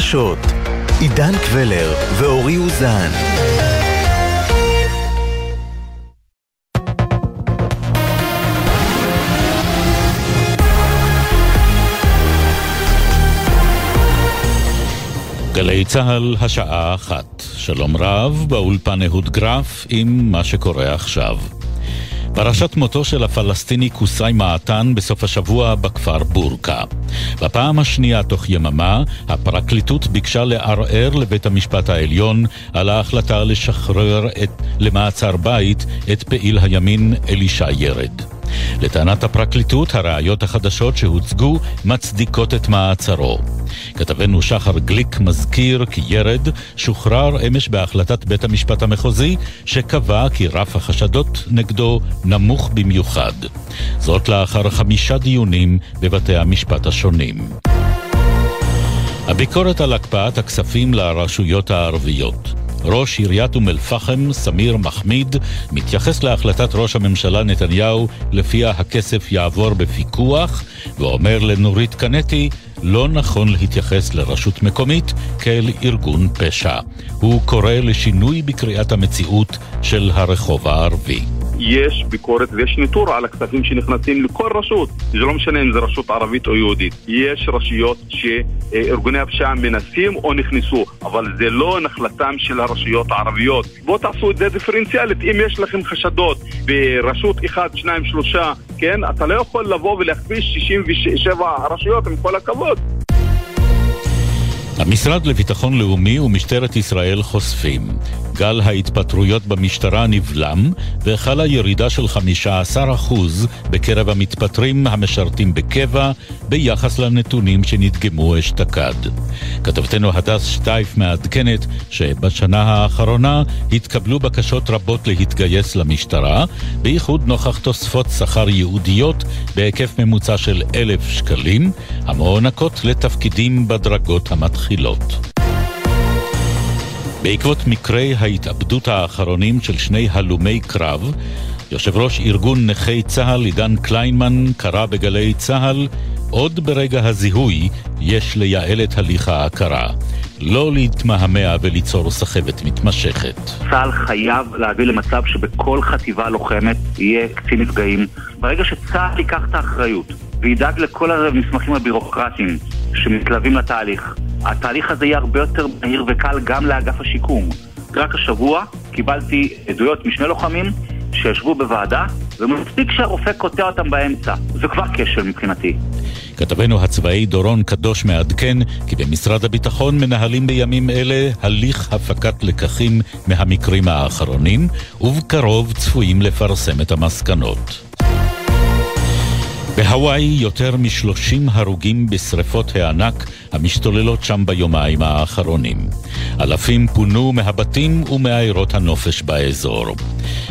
החדשות. עידן קבלר ואורי אוזן. גלי צה"ל, השעה אחת. שלום רב, באולפן אהוד גרף עם מה שקורה עכשיו. פרשת מותו של הפלסטיני קוסאי מעתן בסוף השבוע בכפר בורקה. בפעם השנייה תוך יממה, הפרקליטות ביקשה לערער לבית המשפט העליון על ההחלטה לשחרר את, למעצר בית את פעיל הימין אלישע ירד. לטענת הפרקליטות, הראיות החדשות שהוצגו מצדיקות את מעצרו. כתבנו שחר גליק מזכיר כי ירד שוחרר אמש בהחלטת בית המשפט המחוזי, שקבע כי רף החשדות נגדו נמוך במיוחד. זאת לאחר חמישה דיונים בבתי המשפט השונים. הביקורת על הקפאת הכספים לרשויות הערביות. ראש עיריית אום אל-פחם, סמיר מחמיד, מתייחס להחלטת ראש הממשלה נתניהו לפיה הכסף יעבור בפיקוח, ואומר לנורית קנטי לא נכון להתייחס לרשות מקומית כאל ארגון פשע. הוא קורא לשינוי בקריאת המציאות של הרחוב הערבי. יש ביקורת ויש ניטור על הכספים שנכנסים לכל רשות. זה לא משנה אם זה רשות ערבית או יהודית. יש רשויות שארגוני הפשיעה מנסים או נכנסו, אבל זה לא נחלתם של הרשויות הערביות. בואו תעשו את זה דיפרנציאלית. אם יש לכם חשדות ברשות 1, 2, 3, כן? אתה לא יכול לבוא ולהכפיש 67 רשויות, עם כל הכבוד. look, המשרד לביטחון לאומי ומשטרת ישראל חושפים. גל ההתפטרויות במשטרה נבלם וחלה ירידה של 15% בקרב המתפטרים המשרתים בקבע ביחס לנתונים שנדגמו אשתקד. כתבתנו הדס שטייף מעדכנת שבשנה האחרונה התקבלו בקשות רבות להתגייס למשטרה, בייחוד נוכח תוספות שכר ייעודיות בהיקף ממוצע של אלף שקלים, המוענקות לתפקידים בדרגות המתחילות. בעקבות מקרי ההתאבדות האחרונים של שני הלומי קרב, יושב ראש ארגון נכי צה"ל עידן קליינמן קרא בגלי צה"ל עוד ברגע הזיהוי יש לייעל את הליך ההכרה. לא להתמהמה וליצור סחבת מתמשכת. צה"ל חייב להביא למצב שבכל חטיבה לוחמת יהיה קצין נפגעים. ברגע שצה"ל ייקח את האחריות וידאג לכל המסמכים הבירוקרטיים שמתלווים לתהליך, התהליך הזה יהיה הרבה יותר מהיר וקל גם לאגף השיקום. רק השבוע קיבלתי עדויות משני לוחמים שישבו בוועדה, ומספיק שהרופא קוטע אותם באמצע. זה כבר כשל מבחינתי. כתבנו הצבאי דורון קדוש מעדכן כי במשרד הביטחון מנהלים בימים אלה הליך הפקת לקחים מהמקרים האחרונים, ובקרוב צפויים לפרסם את המסקנות. בהוואי יותר מ-30 הרוגים בשרפות הענק המשתוללות שם ביומיים האחרונים. אלפים פונו מהבתים ומעיירות הנופש באזור.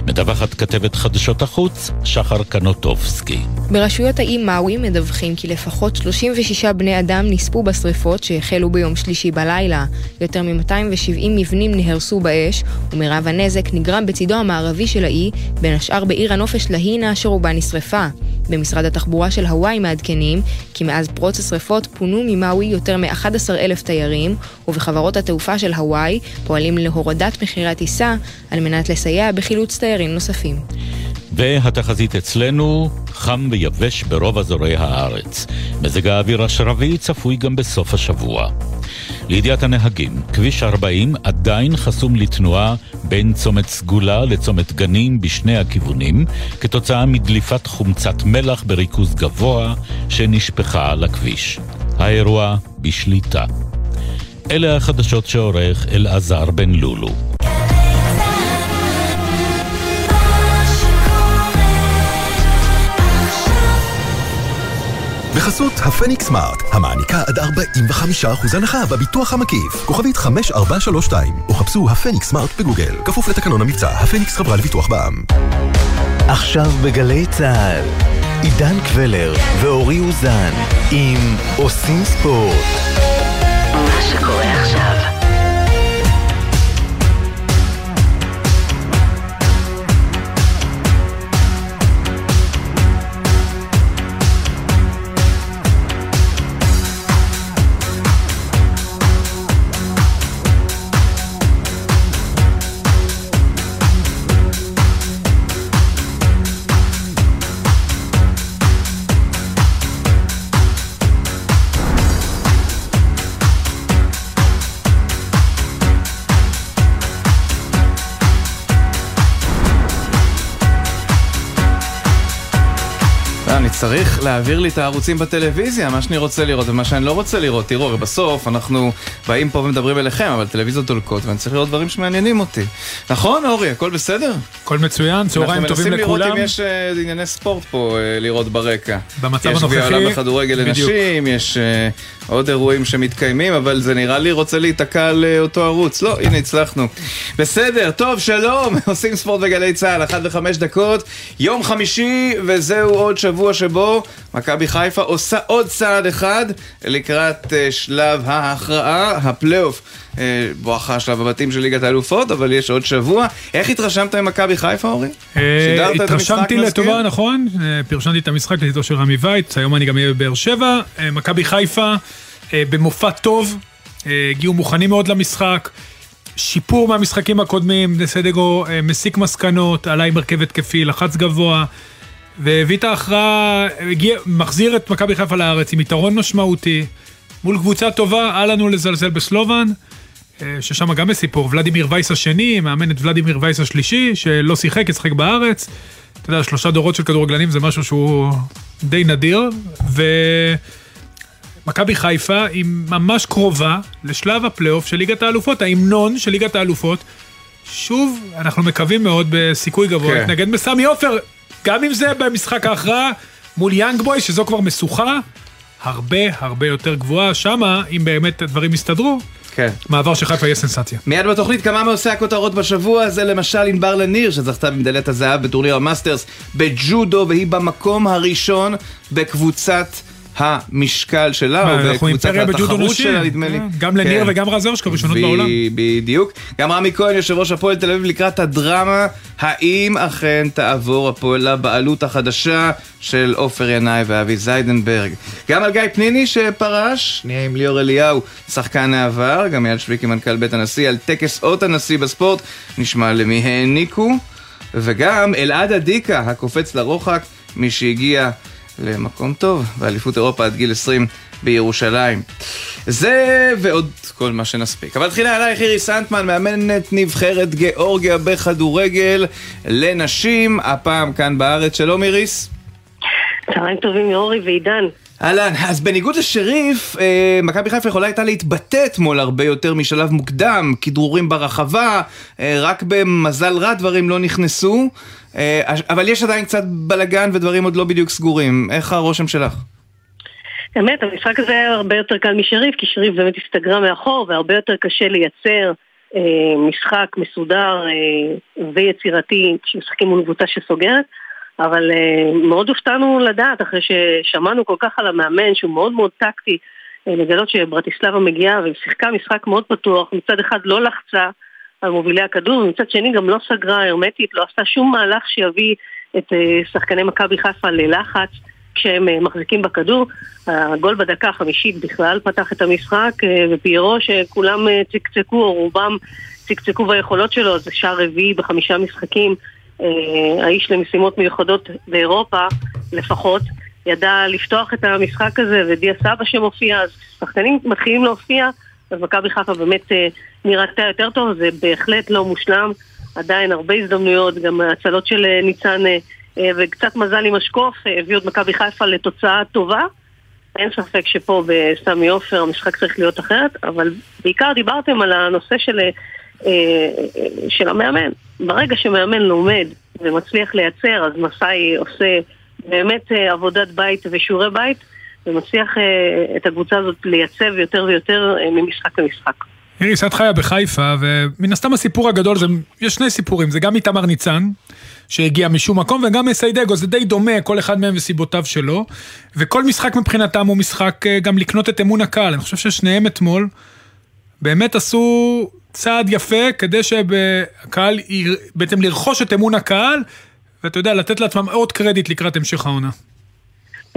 מדווחת כתבת חדשות החוץ, שחר קנוטובסקי. ברשויות האי מאווי מדווחים כי לפחות 36 בני אדם נספו בשרפות שהחלו ביום שלישי בלילה. יותר מ-270 מבנים נהרסו באש, ומרב הנזק נגרם בצידו המערבי של האי, בין השאר בעיר הנופש להינה אשר רובה נשרפה. במשרד התחבורה של הוואי מעדכנים כי מאז פרוץ השרפות פונו ממאווי יותר מ-11,000 תיירים, ובחברות התעופה של הוואי פועלים להורדת מחירי הטיסה על מנת לסייע בחילוץ תיירים נוספים. והתחזית אצלנו חם ויבש ברוב אזורי הארץ. מזג האוויר השרבי צפוי גם בסוף השבוע. לידיעת הנהגים, כביש 40 עדיין חסום לתנועה בין צומת סגולה לצומת גנים בשני הכיוונים, כתוצאה מדליפת חומצת מלח בריכוז גבוה שנשפכה על הכביש. האירוע בשליטה. אלה החדשות שעורך אלעזר בן לולו. בחסות הפניקס סמארט, המעניקה עד 45% הנחה בביטוח המקיף. כוכבית 5432, או חפשו הפניקס סמארט בגוגל. כפוף לתקנון המבצע, הפניקס חברה לביטוח בע"מ. עכשיו בגלי צה"ל, עידן קבלר ואורי אוזן עם עושים ספורט. מה שקורה עכשיו צריך להעביר לי את הערוצים בטלוויזיה, מה שאני רוצה לראות ומה שאני לא רוצה לראות. תראו, הרי בסוף אנחנו באים פה ומדברים אליכם, אבל טלוויזיות דולקות, ואני צריך לראות דברים שמעניינים אותי. נכון, אורי, הכל בסדר? הכל מצוין, צהריים טובים לכולם. אנחנו מנסים לראות אם יש אה, ענייני ספורט פה אה, לראות ברקע. במצב הנוכחי, יש גביע עולם בכדורגל לנשים, יש אה, עוד אירועים שמתקיימים, אבל זה נראה לי רוצה להיתקע על אותו ערוץ. לא, הנה הצלחנו. בסדר, טוב, שלום, עושים ספורט בגלי צה"ל, אחת וחמש דקות, יום חמישי, וזהו עוד שבוע שבו מכבי חיפה עושה עוד צעד אחד לקראת uh, שלב ההכרעה, הפלייאוף. uh, בואכה שלב הבתים של ליגת האלופות, אבל יש עוד שבוע. איך התרשמת ממכבי חיפה, אורי? Uh, התרשמתי לטובה, נכון. פרשנתי את המשחק לצידו של רמי וייץ, היום אני גם אהיה בבאר שבע. מכבי חיפה במופע טוב, הגיעו מוכנים מאוד למשחק. שיפור מהמשחקים הקודמים, דסדגו מסיק מסקנות, עלה עם הרכב התקפי, לחץ גבוה. והביא את ההכרעה, מחזיר את מכבי חיפה לארץ עם יתרון משמעותי, מול קבוצה טובה, אל לנו לזלזל בסלובן, אה, ששם גם יש סיפור, ולדימיר וייס השני, מאמן את ולדימיר וייס השלישי, שלא שיחק, ישחק בארץ. אתה יודע, שלושה דורות של כדורגלנים זה משהו שהוא די נדיר, ומכבי חיפה היא ממש קרובה לשלב הפלייאוף של ליגת האלופות, ההמנון של ליגת האלופות. שוב, אנחנו מקווים מאוד בסיכוי גבוה, כן. להתנגד בסמי עופר, גם אם זה במשחק ההכרעה מול יאנג בויז, שזו כבר משוכה הרבה הרבה יותר גבוהה, שמה, אם באמת הדברים יסתדרו, כן. מעבר של חיפה יהיה סנסציה. מיד בתוכנית כמה מעושי הכותרות בשבוע הזה, למשל ענבר לניר, שזכתה במדליית הזהב בטורניר המאסטרס בג'ודו, והיא במקום הראשון בקבוצת המשקל שלה, או בקבוצת התחרות שלה, נדמה לי. אה, גם לניר כן. וגם רז הרשקו, ראשונות בעולם. בדיוק. גם רמי כהן, יושב ראש הפועל תל אביב, לקראת הדרמה, האם אכן תעבור הפועל לבעלות החדשה של עופר ינאי ואבי זיידנברג. גם על גיא פניני שפרש, נהיה עם ליאור אליהו, שחקן העבר, גם אייל שוויקי, מנכ"ל בית הנשיא, על טקס אות הנשיא בספורט, נשמע למי העניקו. וגם אלעד אדיקה, הקופץ לרוחק, מי שהגיע למקום טוב, באליפות אירופה עד גיל 20 בירושלים. זה ועוד כל מה שנספיק. אבל תחילה עלייך אירי סנטמן, מאמנת נבחרת גיאורגיה בכדורגל לנשים, הפעם כאן בארץ. שלום איריס. צהריים טובים יורי ועידן. אהלן, אז בניגוד לשריף, אה, מכבי חיפה יכולה הייתה להתבטא אתמול הרבה יותר משלב מוקדם, כדרורים ברחבה, אה, רק במזל רע דברים לא נכנסו, אה, אבל יש עדיין קצת בלאגן ודברים עוד לא בדיוק סגורים. איך הרושם שלך? באמת, המשחק הזה היה הרבה יותר קל משריף, כי שריף באמת הסתגרה מאחור, והרבה יותר קשה לייצר אה, משחק מסודר אה, ויצירתי כשמשחקים מול קבוצה שסוגרת. אבל uh, מאוד הופתענו לדעת, אחרי ששמענו כל כך על המאמן שהוא מאוד מאוד טקטי, uh, לגלות שברטיסלבה מגיעה ושיחקה משחק מאוד פתוח, מצד אחד לא לחצה על מובילי הכדור, ומצד שני גם לא סגרה הרמטית, לא עשתה שום מהלך שיביא את uh, שחקני מכבי חיפה ללחץ. כשהם מחזיקים בכדור. הגול בדקה החמישית בכלל פתח את המשחק, ופיירו שכולם צקצקו, או רובם צקצקו ביכולות שלו, זה שער רביעי בחמישה משחקים. אה, האיש למשימות מיוחדות באירופה לפחות, ידע לפתוח את המשחק הזה, ודיה סבא שמופיע, אז שחקנים מתחילים להופיע, אז מכבי חיפה באמת אה, נראתה יותר טוב, זה בהחלט לא מושלם, עדיין הרבה הזדמנויות, גם ההצלות של אה, ניצן וקצת מזל עם השקוף הביאו את מכבי חיפה לתוצאה טובה. אין ספק שפה בסמי עופר המשחק צריך להיות אחרת, אבל בעיקר דיברתם על הנושא של, של המאמן. ברגע שמאמן לומד ומצליח לייצר, אז מסאי עושה באמת אה, עבודת בית ושיעורי בית, ומצליח אה, את הקבוצה הזאת לייצב יותר ויותר אה, ממשחק למשחק. איריס, את חיה בחיפה, ומן הסתם הסיפור הגדול זה, יש שני סיפורים, זה גם איתמר ניצן, שהגיע משום מקום, וגם מסיידגו, זה די דומה, כל אחד מהם וסיבותיו שלו, וכל משחק מבחינתם הוא משחק גם לקנות את אמון הקהל, אני חושב ששניהם אתמול באמת עשו צעד יפה כדי שהקהל, בעצם לרכוש את אמון הקהל, ואתה יודע, לתת לעצמם עוד קרדיט לקראת המשך העונה.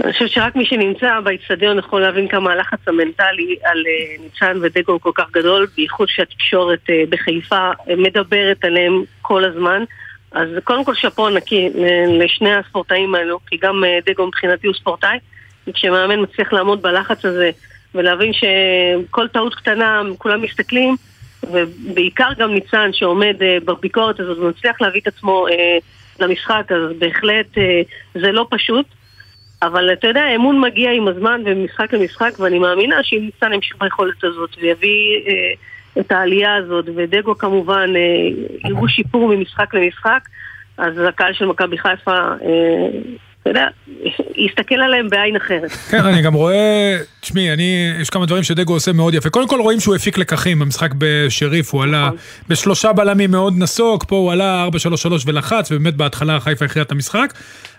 אני חושבת שרק מי שנמצא באיצטדיון יכול להבין כמה הלחץ המנטלי על אה, ניצן ודגו כל כך גדול, בייחוד שהתקשורת אה, בחיפה אה, מדברת עליהם כל הזמן. אז קודם כל שאפו ענקי לשני הספורטאים האלו, כי גם דגו מבחינתי הוא ספורטאי, וכשמאמן מצליח לעמוד בלחץ הזה ולהבין שכל טעות קטנה כולם מסתכלים, ובעיקר גם ניצן שעומד uh, בביקורת הזאת ומצליח להביא את עצמו uh, למשחק, אז בהחלט uh, זה לא פשוט. אבל אתה יודע, האמון מגיע עם הזמן ומשחק למשחק, ואני מאמינה שאם ניסן ימשיך ביכולת הזאת ויביא אה, את העלייה הזאת, ודגו כמובן אה, יראו שיפור ממשחק למשחק, אז הקהל של מכבי חיפה, אה, אתה יודע, יסתכל עליהם בעין אחרת. כן, אני גם רואה, תשמעי, אני, יש כמה דברים שדגו עושה מאוד יפה. קודם כל רואים שהוא הפיק לקחים במשחק בשריף, הוא עלה בשלושה בלמים מאוד נסוג, פה הוא עלה 4-3-3 ולחץ, ובאמת בהתחלה חיפה הכריע את המשחק.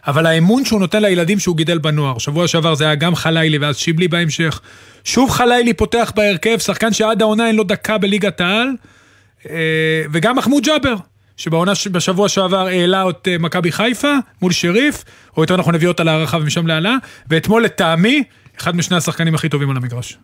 אבל האמון שהוא נותן לילדים שהוא גידל בנוער, שבוע שעבר זה היה גם חלילי ואז שיבלי בהמשך. שוב חלילי פותח בהרכב, שחקן שעד העונה אין לו דקה בליגת העל, אה, וגם מחמוד ג'אבר. שבעונה בשבוע שעבר העלה את אה, מכבי חיפה מול שריף, או יותר נכון הביא אותה להערכה ומשם להעלה, ואתמול לטעמי, אחד משני השחקנים הכי טובים על המגרש.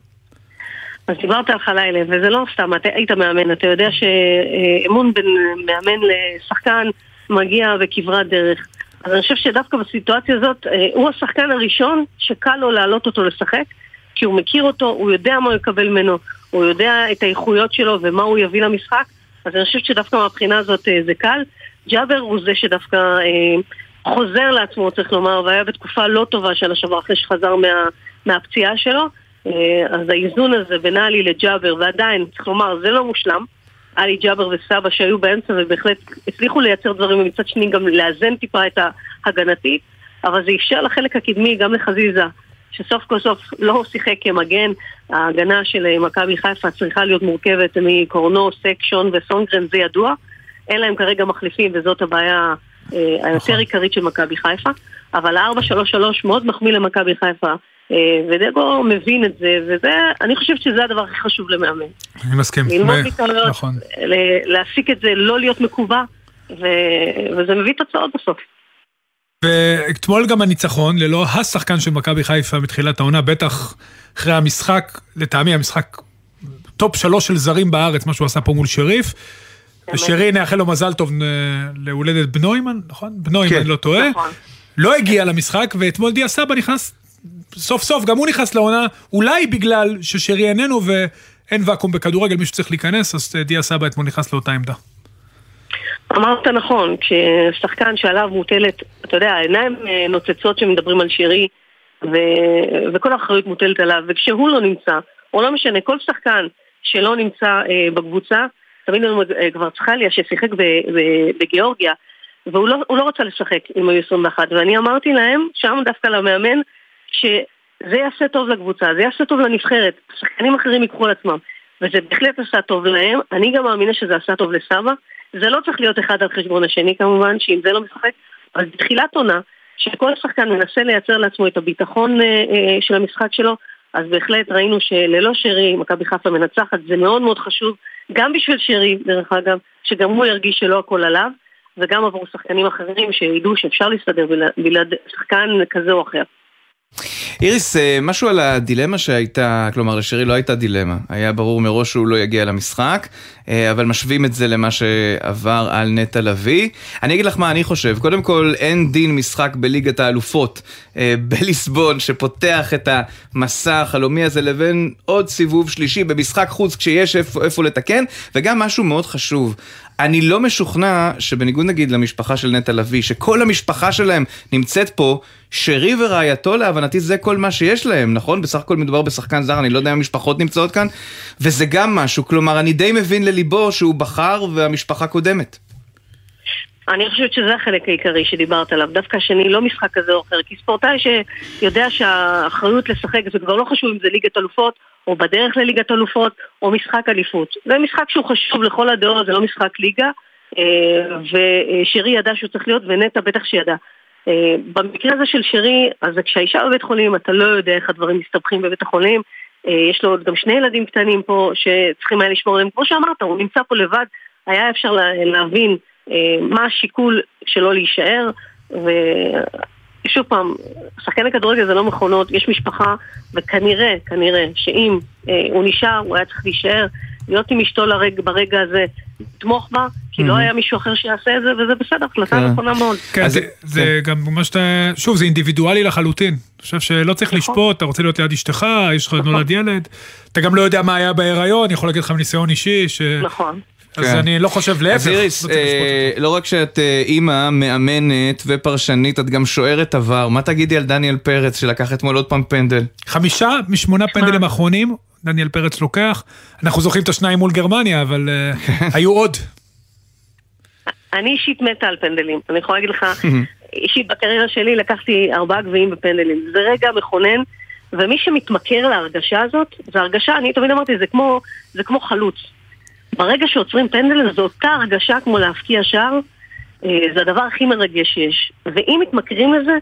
אז דיברת על חלילה, וזה לא סתם, אתה היית מאמן, אתה יודע שאמון בין מאמן לשחקן מגיע בכברת דרך. אז אני חושב שדווקא בסיטואציה הזאת, אה, הוא השחקן הראשון שקל לו להעלות אותו לשחק, כי הוא מכיר אותו, הוא יודע מה הוא יקבל ממנו, הוא יודע את האיכויות שלו ומה הוא יביא למשחק, אז אני חושבת שדווקא מהבחינה הזאת אה, זה קל. ג'אבר הוא זה שדווקא אה, חוזר לעצמו, צריך לומר, והיה בתקופה לא טובה של השבוע אחרי שחזר מה, מהפציעה שלו. אה, אז האיזון הזה בין עלי לג'אבר, ועדיין, צריך לומר, זה לא מושלם. עלי ג'אבר וסבא שהיו באמצע ובהחלט הצליחו לייצר דברים ומצד שני גם לאזן טיפה את ההגנתי, אבל זה אפשר לחלק הקדמי, גם לחזיזה, שסוף כל סוף לא שיחק כמגן, ההגנה של אה, מכבי חיפה צריכה להיות מורכבת מקורנו, סקשון וסונגרן, זה ידוע. אין להם כרגע מחליפים וזאת הבעיה אה, היותר נכון. עיקרית של מכבי חיפה. אבל ה-4-3-3 מאוד מחמיא למכבי חיפה. אה, ודגו מבין את זה, וזה, אני חושבת שזה הדבר הכי חשוב למאמן. אני מסכים. ללמוד מטעויות, נכון. להסיק את זה, לא להיות מקובע, וזה מביא תוצאות בסוף. ואתמול גם הניצחון, ללא השחקן של מכבי חיפה מתחילת העונה, בטח אחרי המשחק, לטעמי המשחק top שלוש של זרים בארץ, מה שהוא עשה פה מול שריף. ושרי, נאחל לו מזל טוב להולדת בנוימן, נכון? בנוימן, כן. לא טועה. נכון. לא הגיע למשחק, ואתמול דיה סבא נכנס, סוף סוף, גם הוא נכנס לעונה, אולי בגלל ששרי איננו ואין ואקום בכדורגל, מישהו צריך להיכנס, אז דיה סבא אתמול נכנס לאותה עמדה. אמרת נכון, כששחקן שעליו מוטלת, אתה יודע, העיניים אה, נוצצות שמדברים על שירי, ו... וכל האחריות מוטלת עליו, וכשהוא לא נמצא, או לא משנה, כל שחקן שלא נמצא אה, בקבוצה, תמיד לנו אה, כבר צריכליה ששיחק בגיאורגיה, והוא לא, לא רצה לשחק עם היו 21, ואני אמרתי להם, שם דווקא למאמן, שזה יעשה טוב לקבוצה, זה יעשה טוב לנבחרת, שחקנים אחרים ייקחו על עצמם, וזה בהחלט עשה טוב להם, אני גם מאמינה שזה עשה טוב לסבא, זה לא צריך להיות אחד על חשבון השני כמובן, שאם זה לא משחק, אבל בתחילת עונה, שכל שחקן מנסה לייצר לעצמו את הביטחון אה, אה, של המשחק שלו, אז בהחלט ראינו שללא שרי, מכבי חיפה מנצחת, זה מאוד מאוד חשוב, גם בשביל שרי, דרך אגב, שגם הוא ירגיש שלא הכל עליו, וגם עבור שחקנים אחרים שידעו שאפשר להסתדר בלעד שחקן כזה או אחר. איריס, אה, משהו על הדילמה שהייתה, כלומר לשירי לא הייתה דילמה, היה ברור מראש שהוא לא יגיע למשחק, אה, אבל משווים את זה למה שעבר על נטע לביא. אני אגיד לך מה אני חושב, קודם כל אין דין משחק בליגת האלופות אה, בליסבון שפותח את המסע החלומי הזה לבין עוד סיבוב שלישי במשחק חוץ כשיש איפה, איפה לתקן, וגם משהו מאוד חשוב, אני לא משוכנע שבניגוד נגיד למשפחה של נטע לביא, שכל המשפחה שלהם נמצאת פה, שרי ורעייתו להבנתי זה כל מה שיש להם, נכון? בסך הכל מדובר בשחקן זר, אני לא יודע אם המשפחות נמצאות כאן, וזה גם משהו, כלומר אני די מבין לליבו שהוא בחר והמשפחה קודמת. אני חושבת שזה החלק העיקרי שדיברת עליו, דווקא השני לא משחק כזה או אחר, כי ספורטאי שיודע שהאחריות לשחק זה כבר לא חשוב אם זה ליגת אלופות או בדרך לליגת אלופות או משחק אליפות. זה משחק שהוא חשוב לכל הדעות, זה לא משחק ליגה, אה, ושרי ידע שהוא צריך להיות ונטע בטח שידע. אה, במקרה הזה של שרי, אז כשהאישה בבית חולים, אתה לא יודע איך הדברים מסתבכים בבית החולים. אה, יש לו גם שני ילדים קטנים פה שצריכים היה לשמור עליהם. כמו שאמרת, הוא נמצא פה לבד, היה אפשר להבין מה השיקול שלו להישאר. ושוב פעם, שחקני כדורגל זה לא מכונות, יש משפחה, וכנראה, כנראה, שאם הוא נשאר, הוא היה צריך להישאר. להיות עם אשתו לרג, ברגע הזה, לתמוך בה, כי לא היה מישהו אחר שיעשה את זה, וזה בסדר, החלטה כן. נכונה מאוד. כן, זה כן. גם מה שאתה, שוב, זה אינדיבידואלי לחלוטין. אני חושב שלא צריך נכון. לשפוט, אתה רוצה להיות ליד אשתך, יש לך נכון. נולד ילד, אתה גם לא יודע מה היה בהיריון, יכול להגיד לך מניסיון אישי, ש... נכון. אז כן. אני לא חושב להפך. אז איריס, לא, אה, לא רק שאת אה, אימא, מאמנת ופרשנית, את גם שוערת עבר. מה תגידי על דניאל פרץ שלקח אתמול עוד פעם פנדל? חמישה משמונה פנדלים אחרונים, דניאל פרץ לוקח. אנחנו זוכרים את השניים מול גרמניה, אבל אה, היו עוד. אני אישית מתה על פנדלים. אני יכולה להגיד לך, אישית בקריירה שלי לקחתי ארבעה גביעים בפנדלים. זה רגע מכונן. ומי שמתמכר להרגשה הזאת, זה הרגשה, אני תמיד אמרתי, זה כמו, זה כמו חלוץ. ברגע שעוצרים פנדל זו אותה הרגשה כמו להפקיע שער, אה, זה הדבר הכי מרגש שיש. ואם מתמכרים לזה,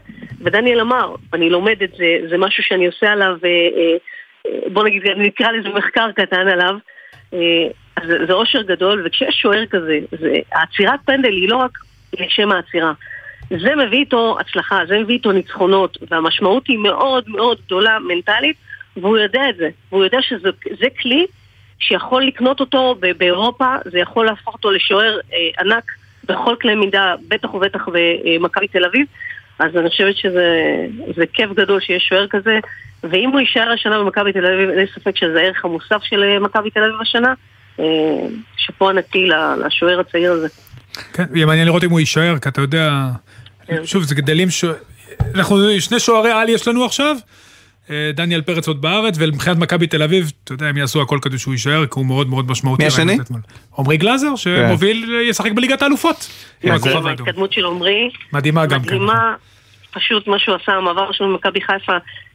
ודניאל אמר, אני לומד את זה, זה משהו שאני עושה עליו, אה, אה, בוא נגיד, נקרא לזה מחקר קטן עליו, אז זה אושר גדול, וכשיש שוער כזה, זה, העצירת פנדל היא לא רק לשם העצירה. זה מביא איתו הצלחה, זה מביא איתו ניצחונות, והמשמעות היא מאוד מאוד גדולה מנטלית, והוא יודע את זה. והוא יודע שזה כלי שיכול לקנות אותו באירופה, זה יכול להפוך אותו לשוער אה, ענק בכל קנה מידה, בטח ובטח במכבי תל אביב. אז אני חושבת שזה כיף גדול שיש שוער כזה, ואם הוא יישאר השנה במכבי תל אביב, אין ספק שזה הערך המוסף של אה, מכבי תל אביב השנה. אה, שאפו ענקי לשוער הצעיר הזה. כן, יהיה מעניין לראות אם הוא יישאר, כי אתה יודע, כן. שוב, זה גדלים, ש... אנחנו שני שוערי על יש לנו עכשיו, דניאל פרץ עוד בארץ, ומבחינת מכבי תל אביב, אתה יודע, הם יעשו הכל כדי שהוא יישאר, כי הוא מאוד מאוד משמעותי. מי השני? עמרי גלאזר, שמוביל, ישחק בליגת האלופות. ההתקדמות של עמרי. מדהימה גם כן. מדהימה, פשוט מה שהוא עשה, המעבר שלו ממכבי חיפה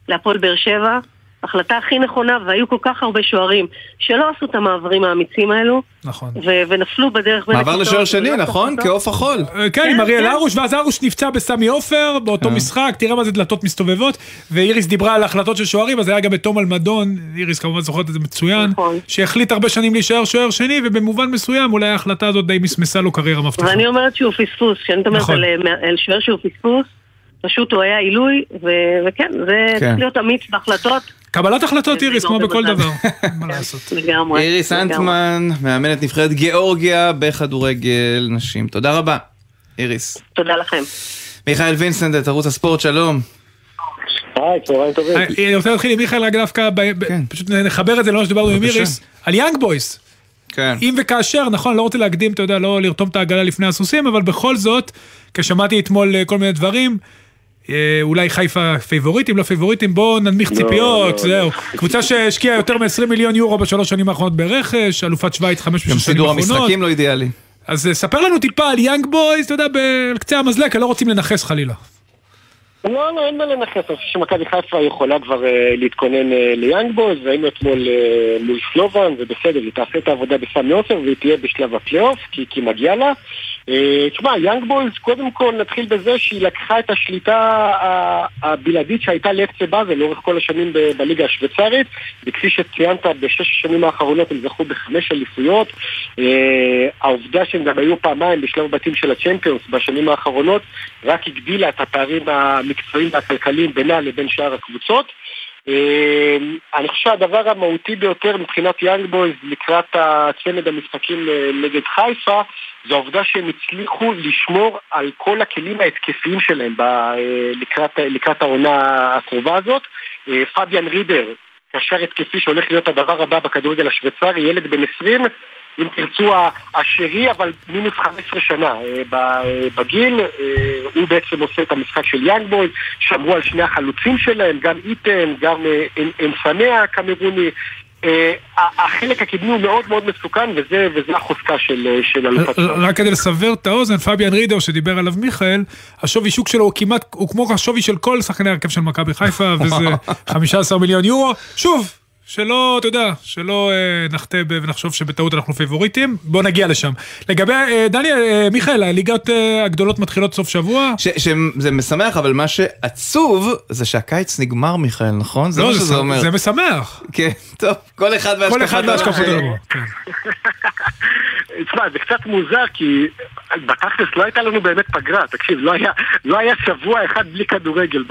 להפועל באר שבע. ההחלטה הכי נכונה, והיו כל כך הרבה שוערים שלא עשו את המעברים האמיצים האלו. נכון. ו- ונפלו בדרך בין מעבר לשוער שני, נכון? כעוף החול. אה, כן, עם כן, אריאל כן. הרוש, ואז הרוש נפצע בסמי עופר, באותו אה. משחק, תראה מה זה דלתות מסתובבות, ואיריס דיברה על החלטות של שוערים, אז היה גם את תום אלמדון, איריס כמובן זוכרת את זה מצוין, נכון. שהחליט הרבה שנים להישאר שוער שני, ובמובן מסוים אולי ההחלטה הזאת די מסמסה לו קריירה מבטיחה. ואני אומרת שהוא פספוס, כשאני אומרת נכון. על שוער שהוא פספוס, פשוט הוא היה עילוי, וכן, זה צריך להיות אמיץ בהחלטות. קבלת החלטות איריס, כמו בכל דבר, מה לעשות. לגמרי. איריס אנטמן, מאמנת נבחרת גיאורגיה בכדורגל נשים. תודה רבה, איריס. תודה לכם. מיכאל וינסנדט, ערוץ הספורט, שלום. היי, צהריים טובים. אה, אני רוצה להתחיל עם מיכאל רק דווקא, כן. פשוט נחבר את זה למה שדיברנו עם איריס, על יאנג בויס. כן. אם וכאשר, נכון, לא רוצה להקדים, אתה יודע, לא לרתום את העגלה לפני הסוסים, אבל בכל זאת, כששמעתי אתמול אה, כל מיני דברים, אה, אולי חיפה פייבוריטים, לא פייבוריטים, בואו ננמיך לא, ציפיות, לא, זהו. לא. קבוצה שהשקיעה יותר מ-20 מיליון יורו בשלוש שנים האחרונות ברכש, אלופת שווייץ חמש שנים האחרונות. גם סידור המשחקים לא אידיאלי. אז אה, ספר לנו טיפה על יאנג בויז, אתה יודע, בקצה המזלג, כי לא רוצים לנכס חלילה. לא, לא, אין מה לנכס, אני חושב שמכבי חיפה יכולה כבר אה, להתכונן אה, ליאנג בויז, והיינו אתמול אה, מול סלובן, ובסדר, היא תעשה את העבודה בסמי עופר, והיא תהיה בשלב הפלייאוף, כי, כי מגיע לה. אה, תשמע, יאנג בויז, קודם כל נתחיל בזה שהיא לקחה את השליטה הבלעדית שהייתה לאפסה באזל לאורך כל השנים בליגה השוויצרית, וכפי שציינת, בשש השנים האחרונות הם זכו בחמש אליפויות. אה, העובדה שהם גם היו פעמיים בשלב הבתים של הצ'מפיונס בשנים האחרונות, רק הגדילה את הפערים המקצועיים והכלכליים בינה לבין שאר הקבוצות. אמ, אני חושב שהדבר המהותי ביותר מבחינת יאנג בויז לקראת הצמד המשחקים אה, נגד חיפה זה העובדה שהם הצליחו לשמור על כל הכלים ההתקפיים שלהם אה, לקראת, לקראת העונה הקרובה הזאת. אה, פביאן רידר, קשר התקפי שהולך להיות הדבר הבא בכדורגל השוויצרי, ילד בן 20 אם תרצו, השרי, אבל מינוס 15 שנה אה, אה, בגיל. אה, הוא בעצם עושה את המשחק של יאנג בוי, שמרו על שני החלוצים שלהם, גם איתן, גם אנסניה הקמרוני. החלק הקדמי הוא מאוד מאוד מסוכן, וזה, וזה החוזקה של, של אלופת רק כדי לסבר את האוזן, פביאן רידר שדיבר עליו מיכאל, השווי שוק שלו הוא כמעט, הוא כמו השווי של כל שחקני הרכב של מכבי חיפה, וזה 15 מיליון יורו. שוב, שלא, אתה יודע, שלא אה, נחטא ונחשוב שבטעות אנחנו פיבוריטים, בוא נגיע לשם. לגבי, אה, דניאל, אה, מיכאל, הליגות אה, הגדולות מתחילות סוף שבוע. שזה משמח, אבל מה שעצוב זה שהקיץ נגמר, מיכאל, נכון? זה לא, מה שזה זה, אומר. זה משמח. כן, טוב, כל אחד והשקפת כל אחד והשקפת כן. תשמע, זה קצת מוזר, כי בתכלס לא הייתה לנו באמת פגרה, תקשיב, לא היה, לא היה שבוע אחד בלי כדורגל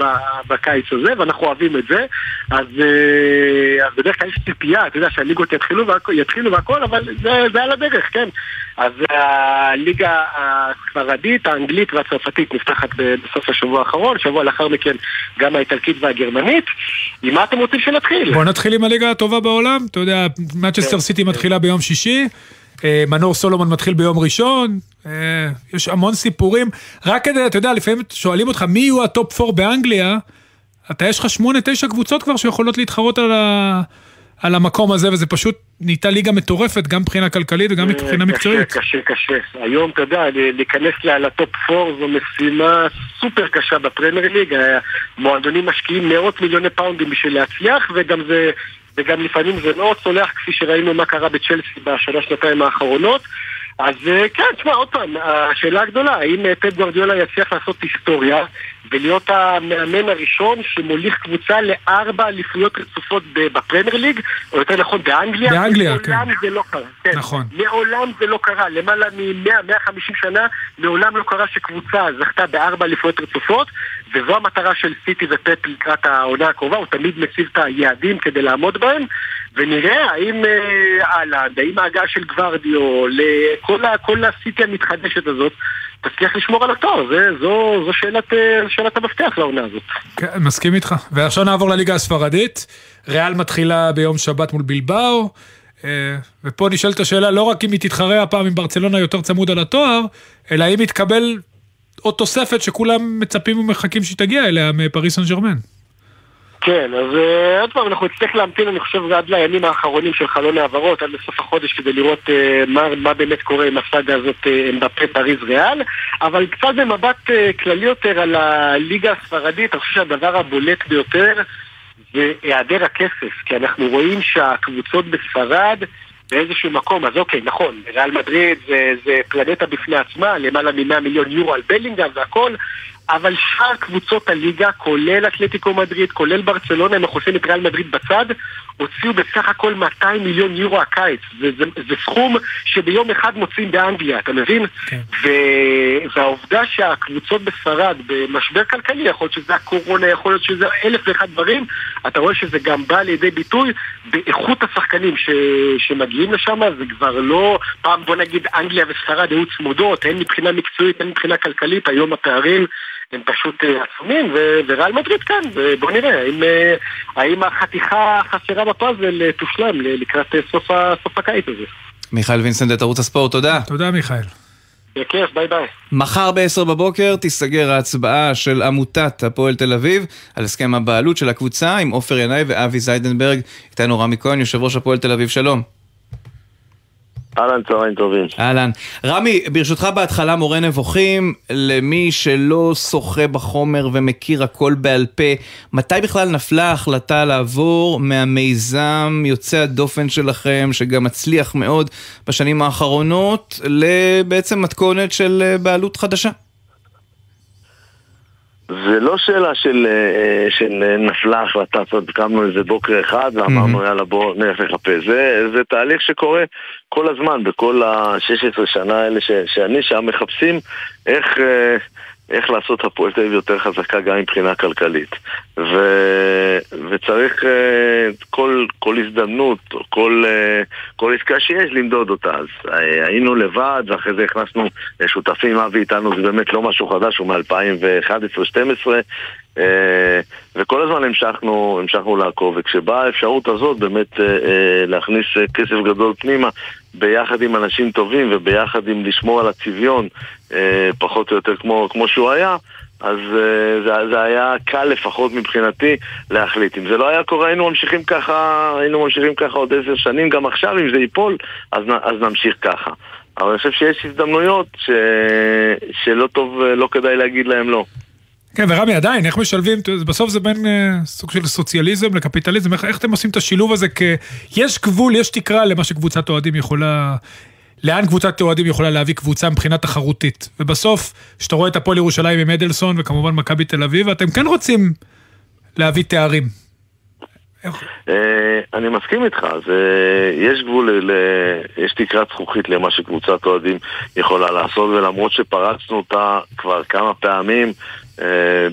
בקיץ הזה, ואנחנו אוהבים את זה, אז, אה, אז בדרך כלל יש ציפייה, אתה יודע, שהליגות יתחילו, והכל, יתחילו והכל, אבל זה, זה על הדרך, כן. אז הליגה הספרדית, האנגלית והצרפתית נפתחת בסוף השבוע האחרון, שבוע לאחר מכן גם האיטלקית והגרמנית. עם מה אתם רוצים שנתחיל? בוא נתחיל עם הליגה הטובה בעולם, אתה יודע, מנצ'סטר כן. סיטי מתחילה ביום שישי. מנור סולומון מתחיל ביום ראשון, יש המון סיפורים. רק כדי, אתה יודע, לפעמים שואלים אותך מי יהיו ה top 4 באנגליה, אתה יש לך שמונה, תשע קבוצות כבר שיכולות להתחרות על, ה... על המקום הזה, וזה פשוט נהייתה ליגה מטורפת, גם מבחינה כלכלית וגם מבחינה מקצועית. קשה, קשה, קשה. היום, אתה יודע, להיכנס ל top 4 זו משימה סופר קשה בפרמייר ליג. מועדונים משקיעים מאות מיליוני פאונדים בשביל להצליח, וגם זה... וגם לפעמים זה לא צולח כפי שראינו מה קרה בצ'לסי בשנה שנתיים האחרונות. אז אה, כן, תשמע, עוד פעם, השאלה הגדולה, האם אה, פט גורדיולה יצליח לעשות היסטוריה ולהיות המאמן הראשון שמוליך קבוצה לארבע אליפויות רצופות בפרמייר ליג, או יותר נכון באנגליה. באנגליה, כן. מעולם זה לא קרה. כן. נכון. מעולם זה לא קרה. למעלה מ-100-150 שנה, מעולם לא קרה שקבוצה זכתה בארבע אליפויות רצופות, וזו המטרה של סיטי ופט לקראת העונה הקרובה, הוא תמיד מציב את היעדים כדי לעמוד בהם. ונראה האם אהלנד, האם ההגעה של גוורדיו, כל הסיטי המתחדשת הזאת, תצליח לשמור על התואר, זו, זו שאלת, אה, שאלת המפתח לעונה הזאת. כן, מסכים איתך. ועכשיו נעבור לליגה הספרדית. ריאל מתחילה ביום שבת מול בלבאו, אה, ופה נשאלת השאלה לא רק אם היא תתחרה הפעם עם ברצלונה יותר צמוד על התואר, אלא אם יתקבל עוד תוספת שכולם מצפים ומחכים שהיא תגיע אליה מפריס סן ג'רמן. כן, אז uh, עוד פעם, אנחנו נצטרך להמתין, אני חושב, עד לימים האחרונים של חלון העברות, עד לסוף החודש, כדי לראות uh, מה, מה באמת קורה עם הסאגה הזאת uh, אמבפה פריז ריאל, אבל קצת במבט uh, כללי יותר על הליגה הספרדית, אני חושב שהדבר הבולט ביותר זה היעדר הכסף, כי אנחנו רואים שהקבוצות בספרד באיזשהו מקום, אז אוקיי, נכון, ריאל מדריד זה, זה פלנטה בפני עצמה, למעלה מ-100 מיליון יורו על בלינגהם והכל, אבל שאר קבוצות הליגה, כולל אתלטיקו מדריד, כולל ברצלונה, הם מכוסים את ריאל מדריד בצד, הוציאו בסך הכל 200 מיליון יורו הקיץ. זה, זה, זה סכום שביום אחד מוצאים באנגליה, אתה מבין? כן. ו... והעובדה שהקבוצות בספרד במשבר כלכלי, יכול להיות שזה הקורונה, יכול להיות שזה אלף ואחד דברים, אתה רואה שזה גם בא לידי ביטוי באיכות השחקנים ש... שמגיעים לשם, זה כבר לא... פעם בוא נגיד אנגליה וספרד היו צמודות, הן מבחינה מקצועית, הן מבחינה כלכלית, היום הפערים הם פשוט אה, עצומים, וריאל מדריד כאן, ובוא נראה, האם, אה, האם החתיכה החסרה בפאזל אה, תושלם לקראת סוף, סוף הקיץ הזה. מיכאל וינסנדט, ערוץ הספורט, תודה. תודה מיכאל. בכיף, ביי ביי. מחר ב-10 בבוקר תיסגר ההצבעה של עמותת הפועל תל אביב על הסכם הבעלות של הקבוצה עם עופר ינאי ואבי זיידנברג. איתנו רמי כהן, יושב ראש הפועל תל אביב, שלום. אהלן, צהריים טובים. אהלן. רמי, ברשותך בהתחלה מורה נבוכים, למי שלא שוחה בחומר ומכיר הכל בעל פה, מתי בכלל נפלה ההחלטה לעבור מהמיזם יוצא הדופן שלכם, שגם מצליח מאוד בשנים האחרונות, לבעצם מתכונת של בעלות חדשה? זה לא שאלה של, אה, של נפלה החלטה, זאת אומרת, קמנו איזה בוקר אחד ואמרנו mm-hmm. יאללה בוא נלך לחפש. זה, זה תהליך שקורה כל הזמן, בכל ה-16 שנה האלה ש, שאני שם, מחפשים איך, אה, איך לעשות הפועל תל אביב יותר חזקה גם מבחינה כלכלית. ו, וצריך אה, כל, כל הזדמנות, כל, אה, כל עסקה שיש, למדוד אותה. אז אה, היינו לבד, ואחרי זה הכנסנו שותפים, אבי איתנו, זה באמת לא משהו חדש, הוא מ-2011-2012. וכל הזמן המשכנו, המשכנו לעקוב, וכשבאה האפשרות הזאת באמת להכניס כסף גדול פנימה ביחד עם אנשים טובים וביחד עם לשמור על הצביון פחות או יותר כמו, כמו שהוא היה, אז uh, זה, זה היה קל לפחות מבחינתי להחליט. אם זה לא היה קורה היינו ממשיכים ככה, היינו ממשיכים ככה עוד עשר שנים, גם עכשיו אם זה ייפול, אז, אז נמשיך ככה. אבל אני חושב שיש הזדמנויות ש... שלא טוב, לא כדאי להגיד להם לא. כן, ורמי, עדיין, איך משלבים, בסוף זה בין uh, סוג של סוציאליזם לקפיטליזם, איך, איך אתם עושים את השילוב הזה? כי יש גבול, יש תקרה למה שקבוצת אוהדים יכולה לאן קבוצת אוהדים יכולה להביא קבוצה מבחינה תחרותית. ובסוף, כשאתה רואה את הפועל ירושלים עם אדלסון וכמובן מכבי תל אביב, אתם כן רוצים להביא תארים. אה, אני מסכים איתך, יש גבול, יש תקרת זכוכית למה שקבוצת אוהדים יכולה לעשות, ולמרות שפרצנו אותה כבר כמה פעמים, אה,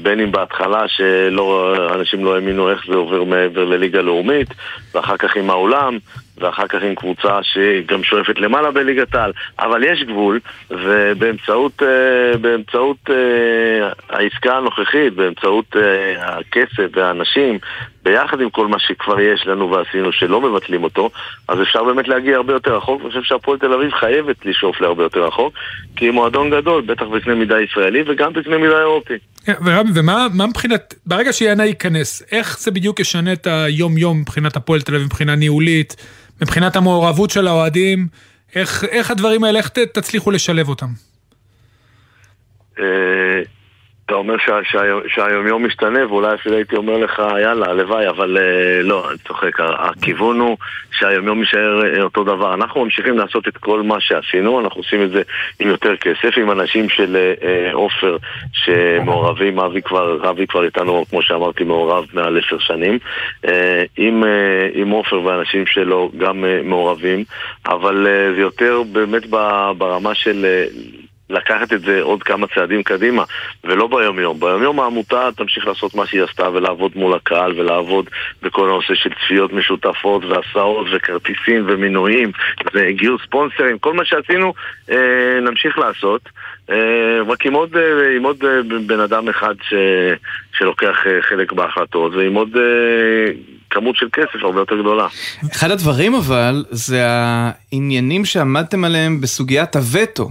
בין אם בהתחלה שאנשים לא האמינו איך זה עובר מעבר לליגה לאומית, ואחר כך עם העולם, ואחר כך עם קבוצה שגם שואפת למעלה בליגת העל, אבל יש גבול, ובאמצעות אה, באמצעות, אה, העסקה הנוכחית, באמצעות אה, הכסף והאנשים, ביחד עם כל מה שכבר יש לנו ועשינו שלא מבטלים אותו, אז אפשר באמת להגיע הרבה יותר רחוק, ואני חושב שהפועל תל אביב חייבת לשאוף להרבה יותר רחוק, כי היא מועדון גדול, בטח בקנה מידה ישראלי וגם בקנה מידה אירופי. כן, ומה מבחינת, ברגע שיאנה ייכנס, איך זה בדיוק ישנה את היום-יום מבחינת הפועל תל אביב, מבחינה ניהולית, מבחינת המעורבות של האוהדים, איך, איך הדברים האלה, איך תצליחו לשלב אותם? אה, אתה אומר שהיומיום משתנה, ואולי אפילו הייתי אומר לך, יאללה, הלוואי, אבל uh, לא, אני צוחק. הכיוון הוא שהיומיום יישאר uh, אותו דבר. אנחנו ממשיכים לעשות את כל מה שעשינו, אנחנו עושים את זה עם יותר כסף, עם אנשים של אה, עופר uh, שמעורבים, אבי כבר, אבי כבר איתנו, כמו שאמרתי, מעורב מעל עשר שנים, uh, עם, עופר ואנשים שלו גם מעורבים, אבל זה יותר באמת ברמה של... לקחת את זה עוד כמה צעדים קדימה, ולא ביומיום. ביומיום העמותה תמשיך לעשות מה שהיא עשתה ולעבוד מול הקהל ולעבוד בכל הנושא של צפיות משותפות והסעות וכרטיסים ומינויים וגיוס ספונסרים, כל מה שעשינו אה, נמשיך לעשות. אה, רק עם עוד, אה, עם עוד אה, בן אדם אחד ש, שלוקח חלק בהחלטות ועם עוד כמות של כסף הרבה יותר גדולה. אחד הדברים אבל זה העניינים שעמדתם עליהם בסוגיית הווטו.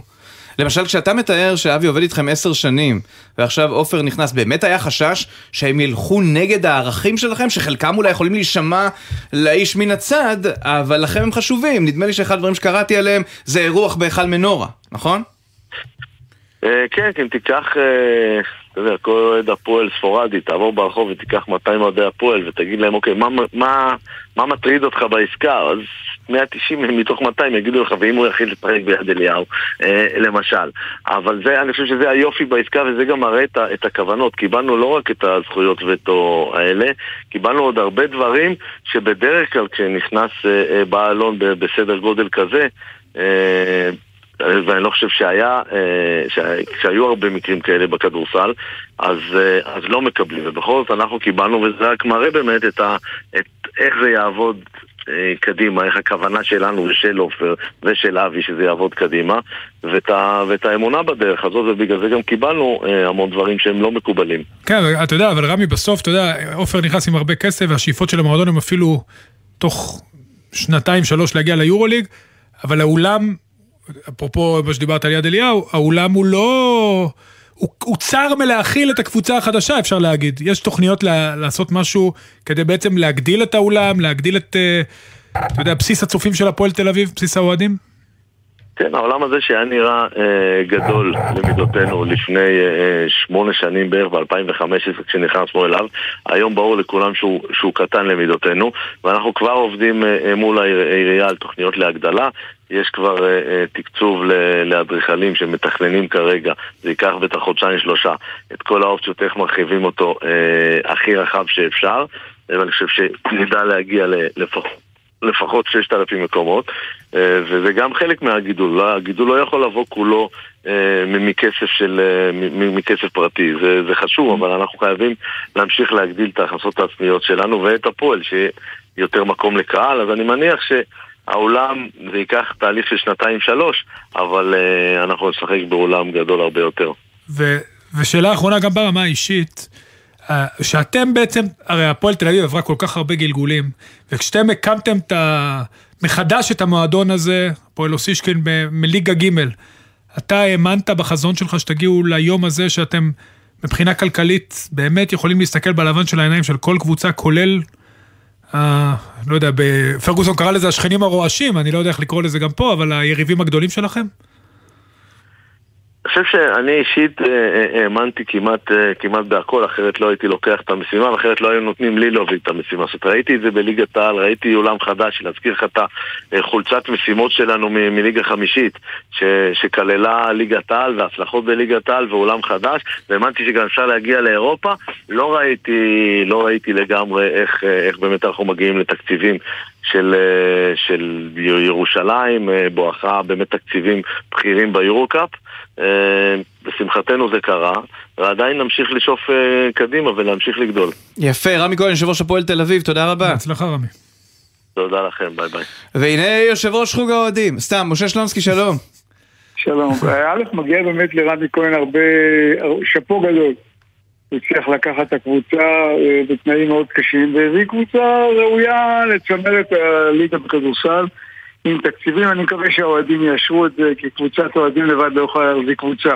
למשל, כשאתה מתאר שאבי עובד איתכם עשר שנים, ועכשיו עופר נכנס, באמת היה חשש שהם ילכו נגד הערכים שלכם, שחלקם אולי יכולים להישמע לאיש מן הצד, אבל לכם הם חשובים. נדמה לי שאחד הדברים שקראתי עליהם זה אירוח בהיכל מנורה, נכון? אה, כן, אם תיקח, אה, אתה יודע, כל אוהד הפועל ספורדי, תעבור ברחוב ותיקח 200 אוהדי הפועל ותגיד להם, אוקיי, מה מטריד אותך בעסקה? אז 190 מתוך 200 יגידו לך, ואם הוא יחיד לפרק ביד אליהו, אה, למשל. אבל זה, אני חושב שזה היופי בעסקה, וזה גם מראה את, את הכוונות. קיבלנו לא רק את הזכויות וטו האלה, קיבלנו עוד הרבה דברים שבדרך כלל כשנכנס אה, אה, בעלון בסדר גודל כזה, אה, ואני לא חושב שהיה, אה, שהיו הרבה מקרים כאלה בכדורסל, אז, אה, אז לא מקבלים. ובכל זאת אנחנו קיבלנו, וזה רק מראה באמת את, ה, את איך זה יעבוד אה, קדימה, איך הכוונה שלנו ושל עופר ושל אבי שזה יעבוד קדימה ואת, ה, ואת האמונה בדרך הזאת ובגלל זה גם קיבלנו המון דברים שהם לא מקובלים. כן, אתה יודע, אבל רמי בסוף, אתה יודע, עופר נכנס עם הרבה כסף והשאיפות של המועדון הם אפילו תוך שנתיים שלוש להגיע ליורוליג, אבל האולם, אפרופו מה שדיברת על יד אליהו, האולם הוא לא... הוא, הוא צר מלהכיל את הקבוצה החדשה, אפשר להגיד. יש תוכניות לה, לעשות משהו כדי בעצם להגדיל את האולם, להגדיל את, אה, אתה יודע, בסיס הצופים של הפועל תל אביב, בסיס האוהדים? כן, העולם הזה שהיה נראה אה, גדול למידותינו לפני אה, שמונה שנים בערך, ב-2015 כשנכנסנו אליו, היום ברור לכולם שהוא, שהוא קטן למידותינו, ואנחנו כבר עובדים אה, אה מול העירייה על תוכניות להגדלה. יש כבר אה, אה, תקצוב לאדריכלים שמתכננים כרגע, זה ייקח בטח חודשיים שלושה, את כל האופציות איך מרחיבים אותו אה, הכי רחב שאפשר, ואני חושב שנדע להגיע לפחות לפחות 6,000 מקומות, אה, וזה גם חלק מהגידול. הגידול לא יכול לבוא כולו אה, מכסף, של, אה, מכסף פרטי, זה, זה חשוב, אבל אנחנו חייבים להמשיך להגדיל את ההכנסות העצמיות שלנו ואת הפועל, שיהיה יותר מקום לקהל, אז אני מניח ש... העולם, זה ייקח תהליך של שנתיים-שלוש, אבל uh, אנחנו נשחק בעולם גדול הרבה יותר. ו- ושאלה אחרונה גם ברמה האישית, שאתם בעצם, הרי הפועל תל אביב עברה כל כך הרבה גלגולים, וכשאתם הקמתם את ה... מחדש את המועדון הזה, הפועל אוסישקין מליגה ג', אתה האמנת בחזון שלך שתגיעו ליום הזה שאתם מבחינה כלכלית באמת יכולים להסתכל בלבן של העיניים של כל קבוצה, כולל, אה, לא יודע, פרגוסון קרא לזה השכנים הרועשים, אני לא יודע איך לקרוא לזה גם פה, אבל היריבים הגדולים שלכם? חושב שאני אישית אה, אה, האמנתי כמעט, אה, כמעט בהכל, אחרת לא הייתי לוקח את המשימה, ואחרת לא היו נותנים לי להוביל את המשימה. זאת אומרת, ראיתי את זה בליגת העל, ראיתי עולם חדש, להזכיר לך את החולצת משימות שלנו מליגה חמישית, ש, שכללה ליגת העל והצלחות בליגת העל ועולם חדש, והאמנתי שגם אפשר להגיע לאירופה. לא ראיתי, לא ראיתי לגמרי איך, איך באמת אנחנו מגיעים לתקציבים של, של ירושלים, בואכה באמת תקציבים בכירים ביורו-קאפ. לשמחתנו זה קרה, ועדיין נמשיך לשאוף אה, קדימה ולהמשיך לגדול. יפה, רמי כהן, יושב ראש הפועל תל אביב, תודה רבה. בהצלחה רמי. תודה לכם, ביי ביי. והנה יושב ראש חוג האוהדים, סתם, משה שלונסקי, שלום. שלום. א', מגיע באמת לרמי כהן הרבה, שאפו גדול. הוא הצליח לקחת את הקבוצה אה, בתנאים מאוד קשים, והביא קבוצה ראויה לצמרת הליגה בכדורסל עם תקציבים. אני מקווה שהאוהדים יאשרו את זה, כי קבוצת אוהדים לבד לא יכולה להחזיק קבוצה.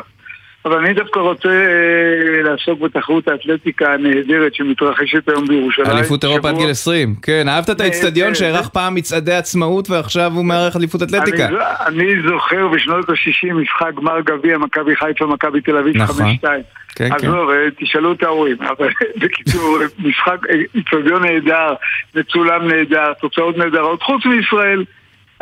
אבל אני דווקא רוצה אה, לעסוק בתחרות האתלטיקה הנהדרת שמתרחשת היום בירושלים. אליפות אירופה עד גיל 20, כן, אהבת את האיצטדיון שאירח פעם מצעדי עצמאות ועכשיו הוא מארח אליפות אתלטיקה. אני זוכר בשנות ה-60 משחק גמר גביע מכבי חיפה, מכבי תל אביב 5-2. נכון. כן, עזוב, אה, תשאלו את ההורים, אבל בקיצור, משחק, אה, איצטדיון נהדר, מצולם נהדר, תוצאות נהדרות, חוץ מישראל.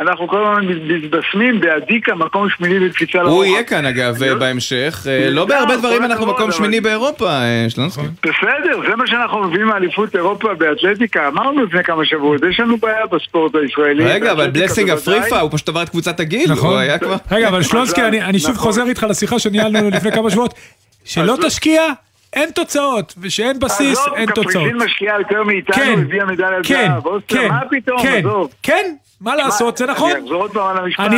אנחנו כל הזמן מתבשמים באדיקה, מקום שמיני בקפיצה לרוחב. הוא יהיה כאן אגב בהמשך, לא בהרבה דברים אנחנו מקום שמיני באירופה, שלונסקי. בסדר, זה מה שאנחנו מביאים מאליפות אירופה באתלטיקה, אמרנו לפני כמה שבועות, יש לנו בעיה בספורט הישראלי. רגע, אבל בלסינג אפריפה, הוא פשוט עבר את קבוצת הגיל, הוא היה כבר... רגע, אבל שלונסקי, אני שוב חוזר איתך לשיחה שניהלנו לפני כמה שבועות, שלא תשקיע אין תוצאות, ושאין בסיס, אין תוצאות. עזוב, קפריסין משקיעה יותר מאיתנו, כן, הביאה מדליית כן, זהב. אוסטר, כן, מה פתאום, כן, עזוב. כן, מה לעשות, זה נכון. אני אחזור עוד פעם על המשפט,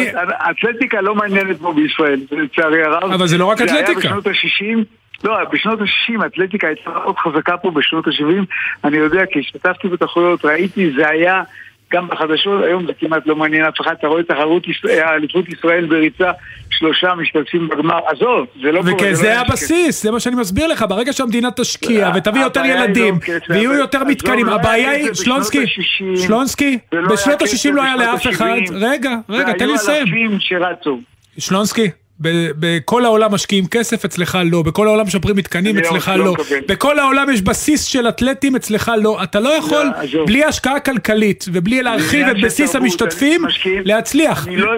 אתלטיקה לא מעניינת פה בישראל, לצערי הרב. אבל זה לא רק זה היה אתלטיקה. בשנות ה-60. לא, בשנות ה-60 אתלטיקה הייתה מאוד חזקה פה בשנות ה-70. אני יודע, כי השתתפתי בתחרויות, ראיתי, זה היה גם בחדשות, היום זה כמעט לא מעניין אף אחד, אתה רואה תחרות יש- אליפות ישראל בריצה, שלושה משתתפים בגמר, עזוב, זה לא קורה. לא זה היה הבסיס, זה מה שאני מסביר לך, ברגע שהמדינה תשקיע ותביא יותר ילדים לא כסף, ויהיו יותר מתקנים, לא היה הבעיה היא, שלונסקי, ה-60, שלונסקי, בשנות כסף ה-60 לא היה לאף אחד, ה-70, רגע, רגע, תן לי לסיים. שלונסקי, בכל העולם משקיעים כסף, אצלך לא. בכל העולם משפרים מתקנים, אני לא- אצלך לא לא. בכל העולם יש בסיס של אתלטים, אצלך לא. אתה לא יכול. בלי השקעה כלכלית ובלי להרחיב את בסיס המשתתפים. להצליח. אני לא...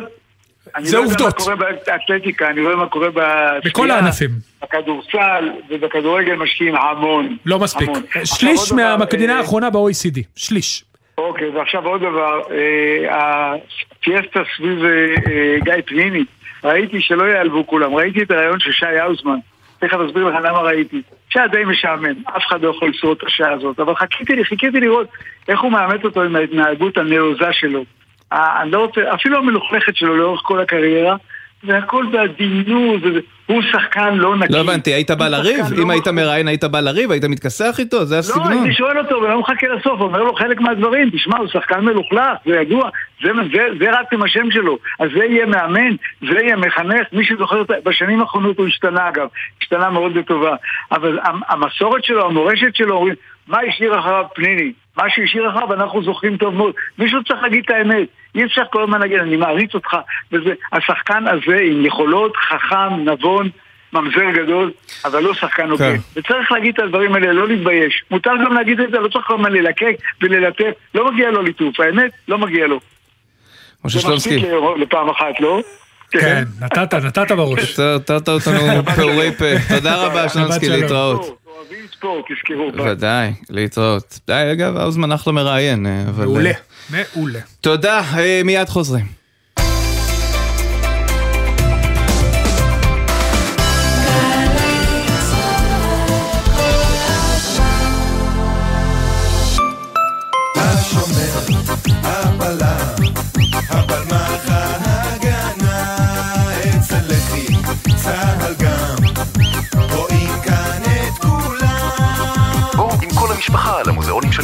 אני זה לא יודע עובדות. מה קורה באתלטיקה, אני רואה מה קורה בשחייה. בכל הענפים. בכדורסל ובכדורגל משקיעים המון. לא מספיק. שליש מהמדינה אה, האחרונה ב-OECD. שליש. אוקיי, ועכשיו עוד דבר, אה, הפיאסטה סביב אה, גיא פניני, ראיתי שלא ייעלבו כולם, ראיתי את הרעיון של שי האוזמן, תכף אסביר לך למה ראיתי. שעה די משעמם, אף אחד לא יכול לשרוד את השעה הזאת, אבל חיכיתי לי, חיכיתי לראות איך הוא מאמת אותו עם ההתנהגות הנעוזה שלו. אני לא רוצה, אפילו המלוכלכת שלו לאורך כל הקריירה, והכל בעדינות, הוא שחקן לא נקי. לא הבנתי, היית בא לריב? שחקן אם לא היית מראיין היית בא לריב? היית מתכסח איתו? זה לא, הסגנון. הייתי שואל אותו, ולא מחכה לסוף, אומר לו חלק מהדברים, תשמע, הוא שחקן מלוכלך, זה ידוע, זה, זה, זה רק עם השם שלו, אז זה יהיה מאמן, זה יהיה מחנך, מי שזוכר, בשנים האחרונות הוא השתנה אגב, השתנה מאוד לטובה, אבל המ- המסורת שלו, המורשת שלו, מה השאיר אחריו פניני? מה שהשאיר אחריו אנחנו זוכרים טוב מאוד. מישהו צריך להגיד את האמת. אי אפשר כל הזמן להגיד, אני מעריץ אותך. וזה, השחקן הזה עם יכולות, חכם, נבון, ממזר גדול, אבל לא שחקן הוגן. וצריך להגיד את הדברים האלה, לא להתבייש. מותר גם להגיד את זה, לא צריך כל הזמן ללקק וללטף. לא מגיע לו ליטוף, האמת, לא מגיע לו. משה זה שלונסקי. מספיק ל- לפעם אחת, לא? כן, נתת, נתת בראש. נתת אותנו פעורי פה. תודה רבה, שלונסקי. להתראות. אוהבים ספורט, תזכרו. ודאי, להתראות. די, אגב, האוזמן אחלה מראיין. אה, אבל- מעולה, מעולה. תודה, אה, מיד חוזרים. השומר, הבלם,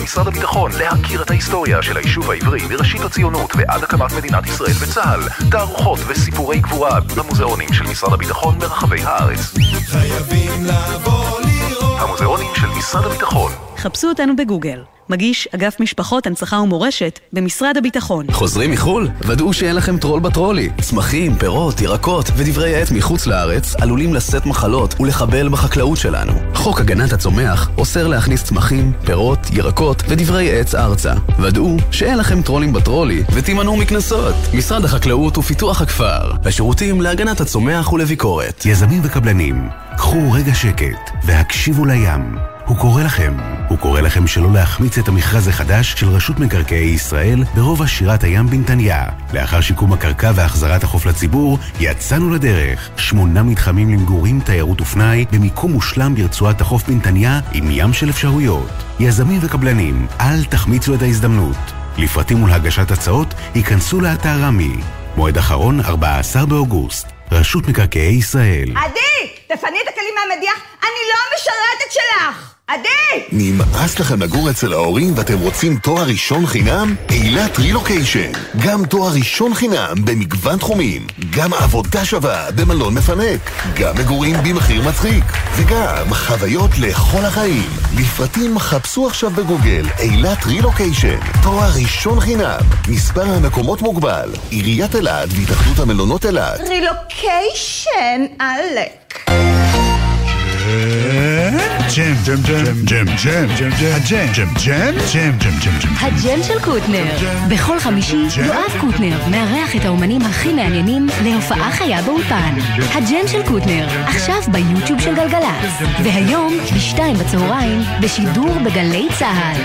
משרד הביטחון להכיר את ההיסטוריה של היישוב העברי מראשית הציונות ועד הקמת מדינת ישראל וצה"ל. תערוכות וסיפורי גבורה במוזיאונים של משרד הביטחון ברחבי הארץ. חייבים לבוא לראות. המוזיאונים של משרד הביטחון. חפשו אותנו בגוגל. מגיש אגף משפחות, הנצחה ומורשת במשרד הביטחון. חוזרים מחו"ל? ודאו שאין לכם טרול בטרולי. צמחים, פירות, ירקות ודברי עט מחוץ לארץ עלולים לשאת מחלות ולחבל בחקלאות שלנו. חוק הגנת הצומח אוסר להכניס צמחים, פירות, ירקות ודברי עץ ארצה. ודאו שאין לכם טרולים בטרולי ותימנעו מקנסות. משרד החקלאות ופיתוח הכפר. השירותים להגנת הצומח ולביקורת. יזמים וקבלנים, קחו רגע שקט והקשיבו לים. הוא קורא לכם. הוא קורא לכם שלא להחמיץ את המכרז החדש של רשות מקרקעי ישראל ברובע שירת הים בנתניה. לאחר שיקום הקרקע והחזרת החוף לציבור, יצאנו לדרך. שמונה מתחמים למגורים, תיירות ופנאי, במיקום מושלם ברצועת החוף בנתניה, עם ים של אפשרויות. יזמים וקבלנים, אל תחמיצו את ההזדמנות. לפרטים ולהגשת הצעות, ייכנסו לאתר רמי. מועד אחרון, 14 באוגוסט. רשות מקרקעי ישראל. עדי, תפני את הכלים מהמדיח, אני לא המשרתת שלך! עדי! נמאס לכם לגור אצל ההורים ואתם רוצים תואר ראשון חינם? אילת רילוקיישן. גם תואר ראשון חינם במגוון תחומים. גם עבודה שווה במלון מפנק. גם מגורים במחיר מצחיק. וגם חוויות לכל החיים. לפרטים חפשו עכשיו בגוגל אילת רילוקיישן. תואר ראשון חינם. מספר המקומות מוגבל. עיריית אילת והתאחדות המלונות אילת. רילוקיישן, עלק. ג'ם, ג'ם, ג'ם, ג'ם, ג'ם, ג'ם, הג'ם, ג'ם, ג'ם, ג'ם, ג'ם, ג'ם, ג'ם. הג'ם של קוטנר. בכל חמישי יואב קוטנר מארח את האומנים הכי מעניינים להופעה חיה באולפן. הג'ם של קוטנר, עכשיו ביוטיוב של גלגלצ. והיום, בשתיים בצהריים, בשידור בגלי צה"ל.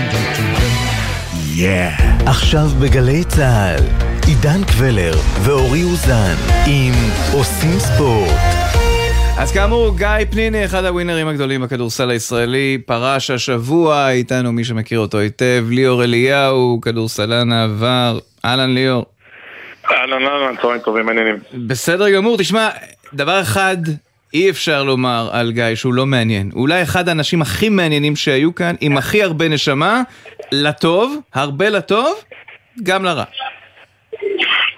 עכשיו בגלי צה"ל, עידן קבלר ואורי אוזן עם עושים ספורט. אז כאמור, גיא פניני, אחד הווינרים הגדולים בכדורסל הישראלי, פרש השבוע, איתנו מי שמכיר אותו היטב, ליאור אליהו, כדורסלן העבר. אהלן ליאור. אהלן אהלן, צהריים טובים, מעניינים. בסדר גמור, תשמע, דבר אחד אי אפשר לומר על גיא שהוא לא מעניין. אולי אחד האנשים הכי מעניינים שהיו כאן, עם הכי הרבה נשמה, לטוב, הרבה לטוב, גם לרע.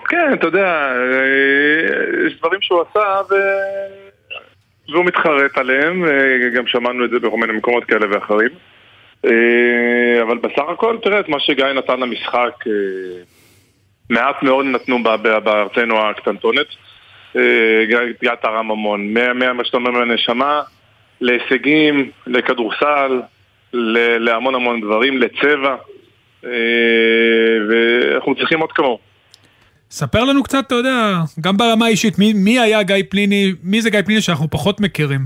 כן, אתה יודע, אה, יש דברים שהוא עשה ו... והוא מתחרט עליהם, אה, גם שמענו את זה בכל מיני מקומות כאלה ואחרים. אה, אבל בסך הכל, תראה, את מה שגיא נתן למשחק, אה, מעט מאוד נתנו בארצנו הקטנטונת. גיא תרם המון, מה- שאתה אומר מהנשמה, להישגים, לכדורסל, להמון המון דברים, לצבע, ואנחנו צריכים עוד כמוהו. ספר לנו קצת, אתה יודע, גם ברמה האישית, מי, מי היה גיא פניני, מי זה גיא פניני שאנחנו פחות מכירים?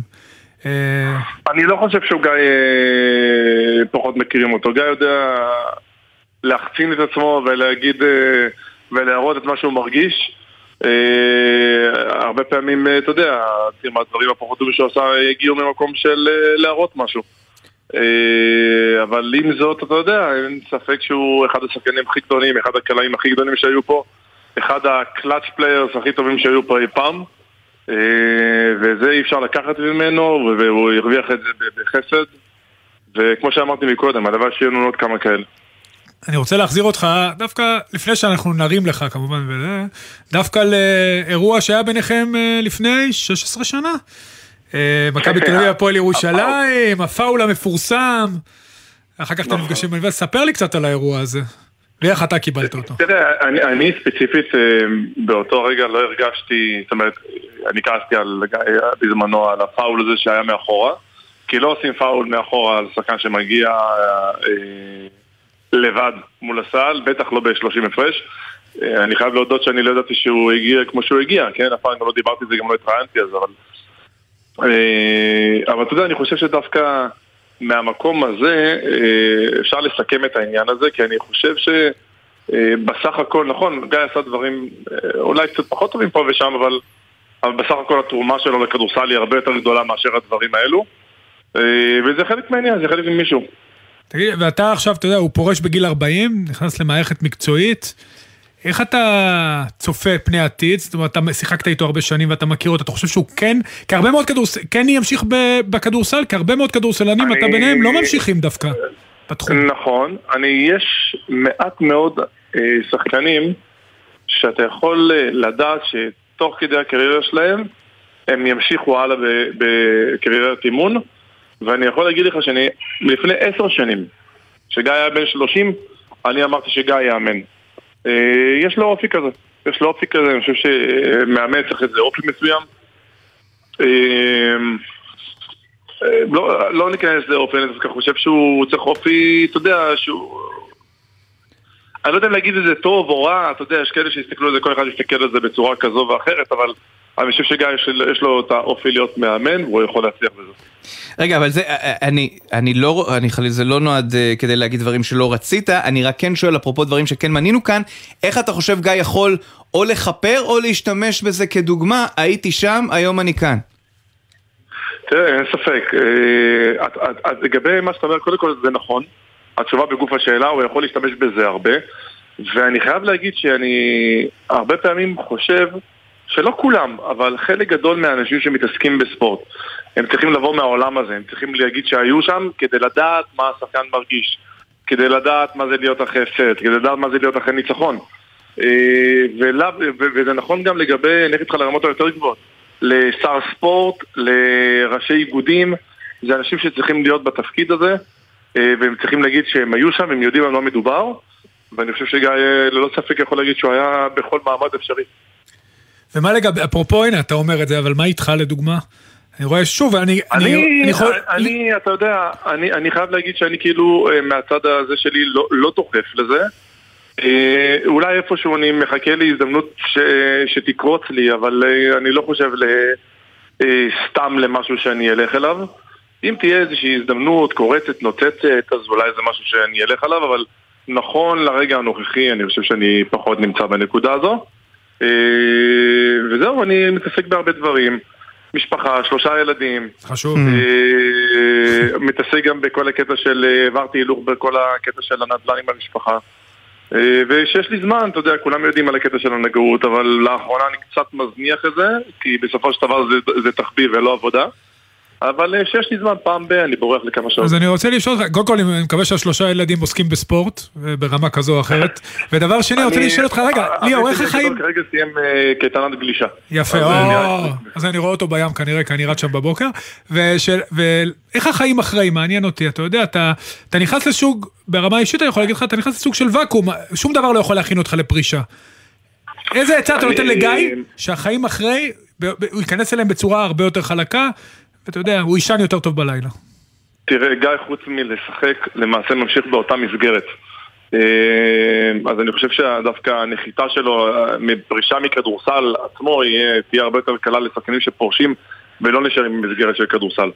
אה, אני לא חושב שהוא גיא אה, פחות מכירים אותו. גיא יודע להחצין את עצמו ולהגיד אה, ולהראות את מה שהוא מרגיש. הרבה פעמים, אתה יודע, הדברים הפחות טובים שהוא עשה הגיעו ממקום של להראות משהו. אבל עם זאת, אתה יודע, אין ספק שהוא אחד השחקנים הכי גדולים, אחד הקלעים הכי גדולים שהיו פה, אחד ה clutch players הכי טובים שהיו פה אי פעם. אה, וזה אי אפשר לקחת ממנו, והוא הרוויח את זה בחסד. וכמו שאמרתי מקודם, הלוואי שיהיו לנו עוד כמה כאלה. אני רוצה להחזיר אותך, דווקא לפני שאנחנו נרים לך כמובן, וזה, דווקא לאירוע שהיה ביניכם אה, לפני 16 שנה. אה, מכבי תל אביב, הפועל ירושלים, הפאול המפורסם. אחר כך אתם נפגשים באוניברסיטה, ספר לי קצת על האירוע הזה. ואיך אתה קיבלת אותו. תראה, אני, אני ספציפית אה, באותו רגע לא הרגשתי, זאת אומרת, אני כעסתי על, בזמנו על הפאול הזה שהיה מאחורה, כי לא עושים פאול מאחורה על שחקן שמגיע אה, אה, לבד מול הסל, בטח לא ב-30 הפרש. אה, אני חייב להודות שאני לא ידעתי שהוא הגיע כמו שהוא הגיע, כן? אף פעם לא דיברתי על זה, גם לא התראיינתי אז, אבל... אה, אבל אתה יודע, אני חושב שדווקא מהמקום הזה אה, אפשר לסכם את העניין הזה, כי אני חושב שבסך הכל, נכון, גיא עשה דברים אה, אולי קצת פחות טובים פה ושם, אבל, אבל בסך הכל התרומה שלו לכדורסל היא הרבה יותר גדולה מאשר הדברים האלו. אה, וזה חלק מהעניין, זה חלק ממישהו. תגיד, ואתה עכשיו, אתה יודע, הוא פורש בגיל 40, נכנס למערכת מקצועית. איך אתה צופה פני עתיד? זאת אומרת, אתה שיחקת איתו הרבה שנים ואתה מכיר אותו, אתה חושב שהוא כן, כי הרבה מאוד כדורסל, כן ימשיך בכדורסל, כי הרבה מאוד כדורסלנים, אתה אני- ביניהם, לא ממשיכים דווקא. נכון, אני, יש מעט מאוד אה, שחקנים שאתה יכול אה, לדעת שתוך כדי הקריירה שלהם הם ימשיכו הלאה בקריירת אימון ואני יכול להגיד לך שאני לפני עשר שנים שגיא היה בן שלושים אני אמרתי שגיא יאמן יש לו אופי כזה, יש לו אופי כזה, אני חושב שמאמן צריך איזה אופי מסוים. אה, אה, לא, לא ניכנס לאופן, אני דווקא חושב שהוא צריך אופי, אתה יודע, שהוא... אני לא יודע אם להגיד את זה טוב או רע, אתה יודע, יש כאלה שיסתכלו על זה, כל אחד יסתכל על זה בצורה כזו ואחרת, אבל אני חושב שגיא יש, יש לו את האופי להיות מאמן, והוא יכול להצליח בזה. רגע, אבל זה, אני, אני לא, אני חלילה, זה לא נועד אה, כדי להגיד דברים שלא רצית, אני רק כן שואל, אפרופו דברים שכן מנינו כאן, איך אתה חושב גיא יכול או לכפר או להשתמש בזה כדוגמה, הייתי שם, היום אני כאן. תראה, אין ספק. אה, את- לגבי מה שאתה אומר, קודם כל זה נכון. התשובה בגוף השאלה, הוא יכול להשתמש בזה הרבה. ואני חייב להגיד שאני הרבה פעמים חושב שלא כולם, אבל חלק גדול מהאנשים שמתעסקים בספורט, הם צריכים לבוא מהעולם הזה, הם צריכים להגיד שהיו שם כדי לדעת מה השחקן מרגיש, כדי לדעת מה זה להיות אחרי הפסד, כדי לדעת מה זה להיות אחרי ניצחון. אה, ולאו- ו- וזה נכון גם לגבי, אני אלך איתך לרמות היותר גבוהות, לשר ספורט, לראשי איגודים, זה אנשים שצריכים להיות בתפקיד הזה, אה, והם צריכים להגיד שהם היו שם, הם יודעים על מה מדובר, ואני חושב שגיא ללא ספק יכול להגיד שהוא היה בכל מעמד אפשרי. ומה לגבי, אפרופו, הנה, אתה אומר את זה, אבל מה איתך לדוגמה? אני רואה שוב, אני... אני, אני יכול... אני, אתה יודע, אני, אני חייב להגיד שאני כאילו אה, מהצד הזה שלי לא, לא דוחף לזה. אה, אולי איפשהו אני מחכה להזדמנות ש, שתקרוץ לי, אבל אה, אני לא חושב ל, אה, סתם למשהו שאני אלך אליו. אם תהיה איזושהי הזדמנות קורצת, נוצצת, אז אולי זה משהו שאני אלך עליו, אבל נכון לרגע הנוכחי אני חושב שאני פחות נמצא בנקודה הזו. אה, וזהו, אני מתעסק בהרבה דברים. משפחה, שלושה ילדים. חשוב. אה, מתעסק גם בכל הקטע של, אה, העברתי הילוך בכל הקטע של הנדל"ן עם המשפחה. וכשיש לי זמן, אתה יודע, כולם יודעים על הקטע של הנגרות, אבל לאחרונה אני קצת מזניח את זה, כי בסופו של דבר זה, זה תחביב ולא עבודה. אבל אה, כשיש לי זמן, פעם ב- אני בורח לכמה שעות. אז אני רוצה לשאול אותך, קודם כל אני מקווה שהשלושה ילדים עוסקים בספורט, אה, ברמה כזו או אחרת. ודבר שני, אני רוצה לשאול אותך, רגע, ליאור, איך החיים... כרגע סיים אה, קייטנת גלישה. יפה, אז, או, אה, אז אני רואה אותו בים כנראה, כי אני רץ שם בבוקר. ואיך החיים אחרי, מעניין אותי, אתה יודע, אתה נכנס לסוג, ברמה אישית אני יכול להגיד לך, אתה נכנס לסוג של ואקום, שום דבר לא יכול להכין אותך לפרישה. איזה עצה אתה נותן לגיא, שהחיים אחרי, הוא ייכנס אליהם בצורה הרבה יותר חלקה, ואתה יודע, הוא יישן יותר טוב בלילה. תראה, גיא חוץ מלשחק, למעשה ממשיך באותה מסגרת. אה, אז אני חושב שדווקא הנחיתה שלו מפרישה מכדורסל עצמו תהיה הרבה יותר קלה לשחקנים שפורשים ולא נשארים במסגרת של כדורסל.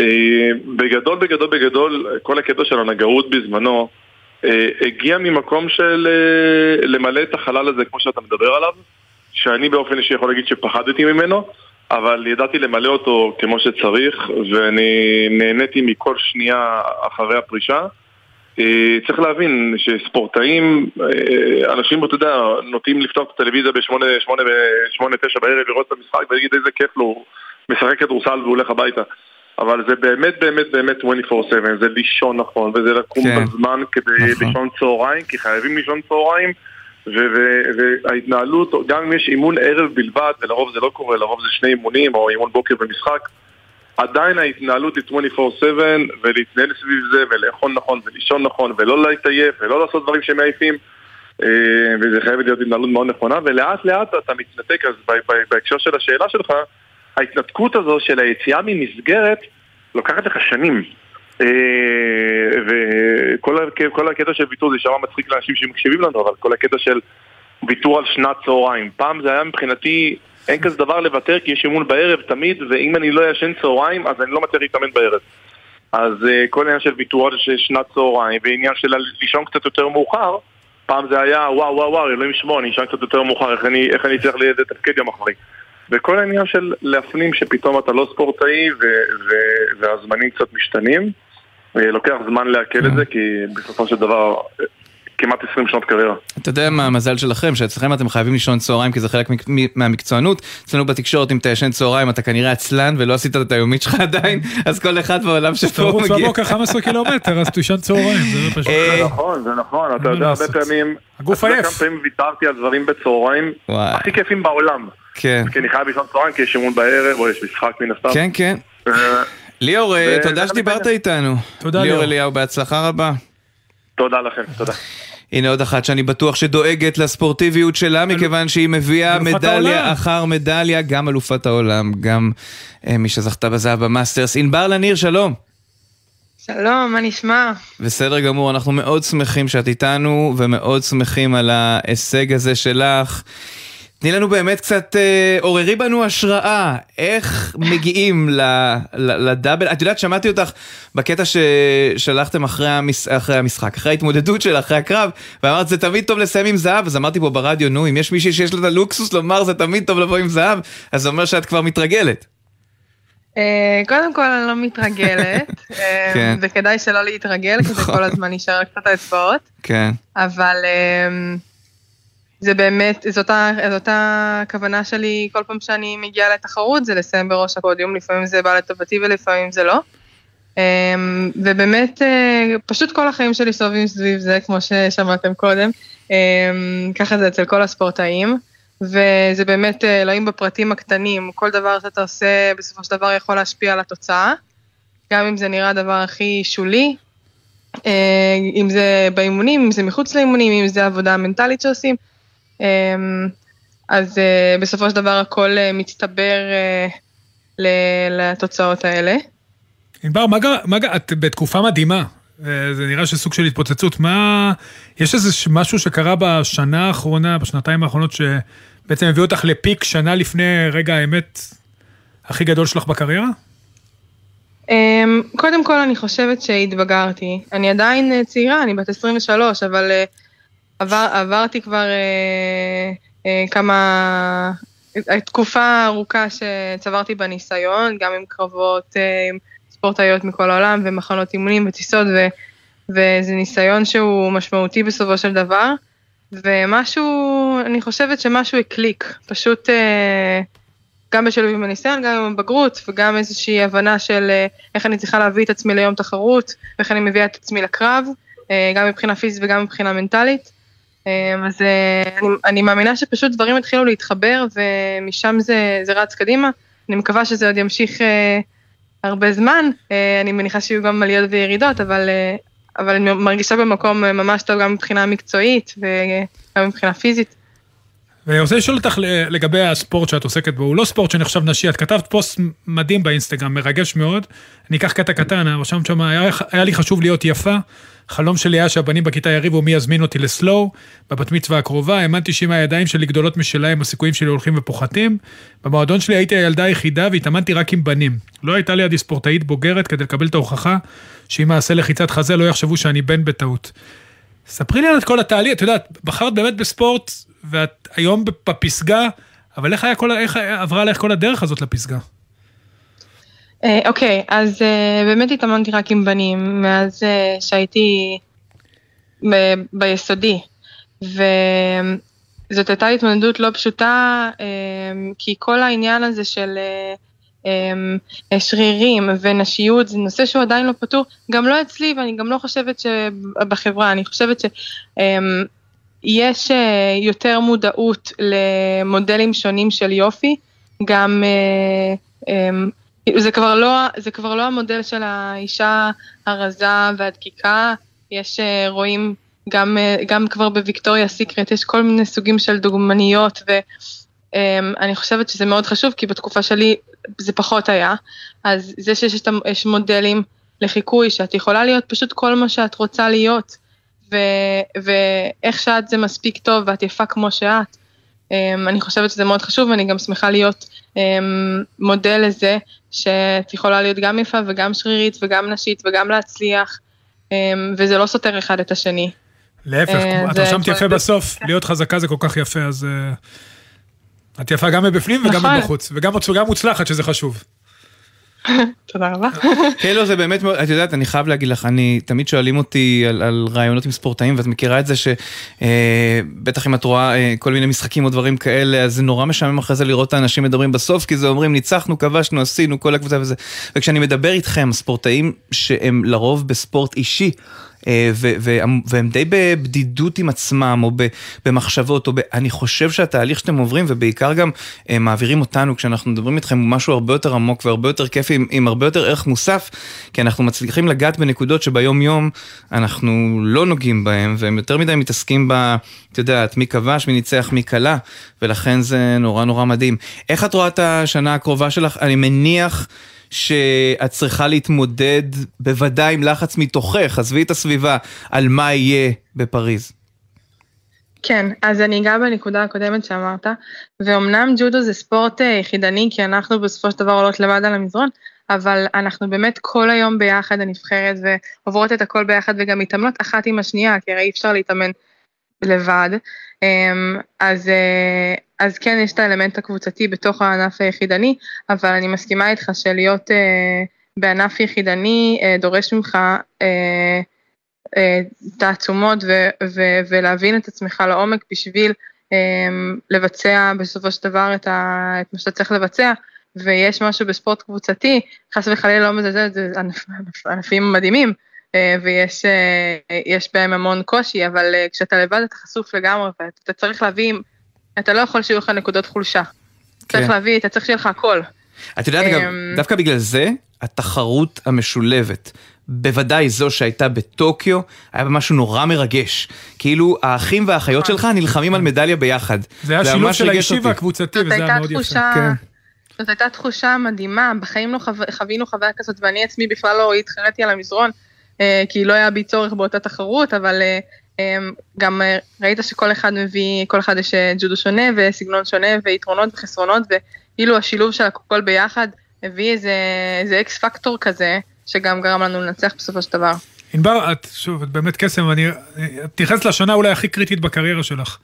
אה, בגדול, בגדול, בגדול, כל הקטע של הנגרות בזמנו אה, הגיע ממקום של למלא את החלל הזה כמו שאתה מדבר עליו, שאני באופן אישי יכול להגיד שפחדתי ממנו, אבל ידעתי למלא אותו כמו שצריך, ואני נהניתי מכל שנייה אחרי הפרישה. אה, צריך להבין שספורטאים, אה, אנשים, אתה יודע, נוטים לפתוח את הטלוויזיה בשמונה, שמונה, שמונה, תשע בערב, לראות את המשחק ולהגיד איזה כיף לו, משחק כדורסל והוא הולך הביתה. אבל זה באמת באמת באמת 24/7, זה לישון נכון, וזה לקום כן. בזמן כדי נכון. לישון צהריים, כי חייבים לישון צהריים, וההתנהלות, גם אם יש אימון ערב בלבד, ולרוב זה לא קורה, לרוב זה שני אימונים או אימון בוקר ומשחק, עדיין ההתנהלות היא 24/7, ולהתנהל סביב זה, ולאכול נכון, ולישון נכון, ולא להתעייף, ולא לעשות דברים שמעייפים, אה, וזה חייב להיות התנהלות מאוד נכונה, ולאט לאט אתה מתנתק, אז בהקשר של השאלה שלך, ההתנתקות הזו של היציאה ממסגרת לוקחת לך שנים. אה, וכל הקטע של ויתור זה יישמע מצחיק לאנשים שמקשיבים לנו, אבל כל הקטע של ויתור על שנת צהריים. פעם זה היה מבחינתי, אין כזה דבר לוותר כי יש אימון בערב תמיד, ואם אני לא ישן צהריים אז אני לא מצליח להתאמן בערב. אז אה, כל העניין של ויתור על שנת צהריים ועניין של לישון קצת יותר מאוחר, פעם זה היה וואו וואו וואו, אלוהים ישמור, אני אשן קצת יותר מאוחר, איך אני, איך אני צריך לתפקד יום אחרי. וכל העניין של להפנים שפתאום אתה לא ספורטאי ו- ו- והזמנים קצת משתנים, לוקח זמן לעכל את זה כי בסופו של דבר אה, כמעט 20 שנות קריירה. אתה יודע מה המזל שלכם, שאצלכם אתם חייבים לישון צהריים כי זה חלק מהמקצוענות. אצלנו בתקשורת אם אתה ישן צהריים אתה כנראה עצלן ולא עשית את היומית שלך עדיין, אז כל אחד בעולם שפה תרוץ מגיע. בבוקר 15 קילומטר, אז תישן צהריים, זה לא פשוט. זה נכון, זה נכון, אתה יודע, הרבה פעמים... הגוף עייף. כמה פעמים ויתרתי על דברים בצהריים הכי כיפים בעולם. כן. כי אני חייב לישון צהריים, כי יש אימון בערב, או יש משחק מן הסתם. כן, כן. ליאור, אה, תודה שדיברת איתנו. תודה, ליאור ליאור. אליהו, בהצלחה רבה. תודה לכם, תודה. הנה עוד אחת שאני בטוח שדואגת לספורטיביות שלה, מכיוון שהיא מביאה מדליה העולם. אחר מדליה, גם אלופת העולם, גם אה, מי שזכתה בזהב במאסטרס. ענבר לניר, שלום. שלום, מה נשמע? בסדר גמור, אנחנו מאוד שמחים שאת איתנו, ומאוד שמחים על ההישג הזה שלך. תני לנו באמת קצת, אה, עוררי בנו השראה, איך מגיעים ל, ל, לדאבל, את יודעת, שמעתי אותך בקטע ששלחתם אחרי, המש, אחרי המשחק, אחרי ההתמודדות שלך, אחרי הקרב, ואמרת זה תמיד טוב לסיים עם זהב, אז אמרתי פה ברדיו, נו, אם יש מישהי שיש לה את הלוקסוס לומר זה תמיד טוב לבוא עם זהב, אז זה אומר שאת כבר מתרגלת. אה, קודם כל אני לא מתרגלת, אה, כן. וכדאי שלא להתרגל, כדי כל הזמן להישאר קצת האצבעות, כן. אבל אה, זה באמת, זאת ה- זאת הכוונה שלי כל פעם שאני מגיעה לתחרות, זה לסיים בראש הפודיום, לפעמים זה בא לטובתי ולפעמים זה לא. אה, ובאמת, אה, פשוט כל החיים שלי סובבים סביב זה, כמו ששמעתם קודם, אה, ככה זה אצל כל הספורטאים. וזה באמת אה, אלוהים בפרטים הקטנים, כל דבר שאתה עושה בסופו של דבר יכול להשפיע על התוצאה, גם אם זה נראה הדבר הכי שולי, אה, אם זה באימונים, אם זה מחוץ לאימונים, אם זה עבודה המנטלית שעושים, אז אה, בסופו של דבר הכל אה, מצטבר אה, לתוצאות האלה. ענבר, מה, מה, את בתקופה מדהימה. זה נראה שסוג של התפוצצות. מה, יש איזה משהו שקרה בשנה האחרונה, בשנתיים האחרונות, שבעצם הביא אותך לפיק שנה לפני רגע האמת הכי גדול שלך בקריירה? אמ, קודם כל אני חושבת שהתבגרתי. אני עדיין צעירה, אני בת 23, אבל עבר, עברתי כבר אה, אה, כמה... אה, תקופה ארוכה שצברתי בה ניסיון, גם עם קרבות אה, עם ספורטאיות מכל העולם ומחנות אימונים וטיסות, ו, וזה ניסיון שהוא משמעותי בסופו של דבר. ומשהו, אני חושבת שמשהו הקליק, פשוט אה, גם בשילוב עם הניסיון, גם עם הבגרות, וגם איזושהי הבנה של אה, איך אני צריכה להביא את עצמי ליום תחרות, ואיך אני מביאה את עצמי לקרב, אה, גם מבחינה פיזית וגם מבחינה מנטלית. אה, אז אה, אני, אני מאמינה שפשוט דברים התחילו להתחבר, ומשם זה, זה רץ קדימה. אני מקווה שזה עוד ימשיך אה, הרבה זמן, אה, אני מניחה שיהיו גם עליות וירידות, אבל, אה, אבל אני מרגישה במקום אה, ממש טוב גם מבחינה מקצועית וגם מבחינה פיזית. ואני רוצה לשאול אותך לגבי הספורט שאת עוסקת בו, הוא לא ספורט שנחשב נשי, את כתבת פוסט מדהים באינסטגרם, מרגש מאוד. אני אקח קטע קטן, רשמת שם, היה, היה לי חשוב להיות יפה, חלום שלי היה שהבנים בכיתה יריבו מי יזמין אותי לסלואו, בבת מצווה הקרובה, האמנתי שאם הידיים שלי גדולות משלהם, הסיכויים שלי הולכים ופוחתים. במועדון שלי הייתי הילדה היחידה והתאמנתי רק עם בנים. לא הייתה לידי ספורטאית בוגרת כדי לקבל את ההוכחה שאם אעשה לחיצת חזה לא יחשבו שאני בן בטעות. ספרי לי על כל התהליך, את יודעת, בחרת באמת בספורט, ואת היום בפסגה, אבל איך, כל, איך עברה לך כל הדרך הזאת לפסגה? אה, אוקיי, אז אה, באמת התאמנתי רק עם בנים מאז אה, שהייתי ב- ביסודי, וזאת הייתה התמודדות לא פשוטה, אה, כי כל העניין הזה של אה, אה, שרירים ונשיות זה נושא שהוא עדיין לא פתור, גם לא אצלי ואני גם לא חושבת שבחברה, אני חושבת שיש יותר מודעות למודלים שונים של יופי, גם אה, אה, זה כבר לא, זה כבר לא המודל של האישה הרזה והדקיקה, יש, אה, רואים גם, אה, גם כבר בוויקטוריה סיקרט, יש כל מיני סוגים של דוגמניות, ואני חושבת שזה מאוד חשוב, כי בתקופה שלי זה פחות היה, אז זה שיש יש מודלים לחיקוי, שאת יכולה להיות פשוט כל מה שאת רוצה להיות, ו, ואיך שאת זה מספיק טוב ואת יפה כמו שאת. Um, אני חושבת שזה מאוד חשוב ואני גם שמחה להיות um, מודל לזה שאת יכולה להיות גם יפה וגם שרירית וגם נשית וגם להצליח um, וזה לא סותר אחד את השני. להפך, אה, את רשמת יפה בסוף, להיות חזקה זה כל כך יפה, אז אה, את יפה גם מבפנים וגם נכון. מבחוץ, וגם וגם מוצלחת, שזה חשוב. תודה רבה. לא, זה באמת מאוד, את יודעת, אני חייב להגיד לך, אני, תמיד שואלים אותי על, על רעיונות עם ספורטאים, ואת מכירה את זה שבטח אם את רואה אה, כל מיני משחקים או דברים כאלה, אז זה נורא משעמם אחרי זה לראות את האנשים מדברים בסוף, כי זה אומרים, ניצחנו, כבשנו, עשינו, כל הקבוצה וזה. וכשאני מדבר איתכם, ספורטאים שהם לרוב בספורט אישי, אה, והם והם די בבדידות עם עצמם, או במחשבות, או ב... אני חושב שהתהליך שאתם עוברים, ובעיקר גם אה, מעבירים אותנו כשאנחנו מדברים איתכם, הוא משהו הרבה יותר עמוק והרבה יותר כיפי, עם, עם הרבה יותר ערך מוסף, כי אנחנו מצליחים לגעת בנקודות שביום יום אנחנו לא נוגעים בהם, והם יותר מדי מתעסקים ב... את יודעת, מי כבש, מי ניצח, מי כלה, ולכן זה נורא נורא מדהים. איך את רואה את השנה הקרובה שלך? אני מניח... שאת צריכה להתמודד בוודאי עם לחץ מתוכך, עזבי את הסביבה, על מה יהיה בפריז. כן, אז אני אגע בנקודה הקודמת שאמרת, ואומנם ג'ודו זה ספורט אה, יחידני, כי אנחנו בסופו של דבר עולות לבד על המזרון, אבל אנחנו באמת כל היום ביחד הנבחרת, ועוברות את הכל ביחד וגם מתאמנות אחת עם השנייה, כי הרי אי אפשר להתאמן לבד. אמ, אז, אה, אז כן, יש את האלמנט הקבוצתי בתוך הענף היחידני, אבל אני מסכימה איתך שלהיות אה, בענף יחידני אה, דורש ממך תעצומות ולהבין את עצמך לעומק בשביל אמ, לבצע בסופו של דבר את, ה, את מה שאתה צריך לבצע, ויש משהו בספורט קבוצתי, חס וחלילה לא מזלזל, זה ענפים מדהימים, ויש אה, בהם המון קושי, אבל אה, כשאתה לבד אתה חשוף לגמרי, ואתה צריך להביא, אתה לא יכול שיהיו לך נקודות חולשה. כן. צריך להביא, אתה צריך שיהיה לך הכל. את יודעת, גם, אמ, דווקא בגלל זה, התחרות המשולבת, בוודאי זו שהייתה בטוקיו, היה בה משהו נורא מרגש. כאילו, האחים והאחיות נכון. שלך נלחמים על מדליה ביחד. זה היה שילוב של האישי והקבוצתי, וזה היה מאוד יפה. כן. זאת הייתה תחושה מדהימה, בחיים לא חו... חווינו חוויה כזאת, ואני עצמי בכלל לא התחרתי על המזרון, אה, כי לא היה בי צורך באותה תחרות, אבל אה, אה, גם אה, ראית שכל אחד מביא, כל אחד יש אה, ג'ודו שונה וסגנון שונה ויתרונות וחסרונות, ואילו השילוב של הכל ביחד הביא איזה, איזה אקס פקטור כזה, שגם גרם לנו לנצח בסופו של דבר. ענבר, את, שוב, את באמת קסם, אני... את נכנסת לשנה אולי הכי קריטית בקריירה שלך.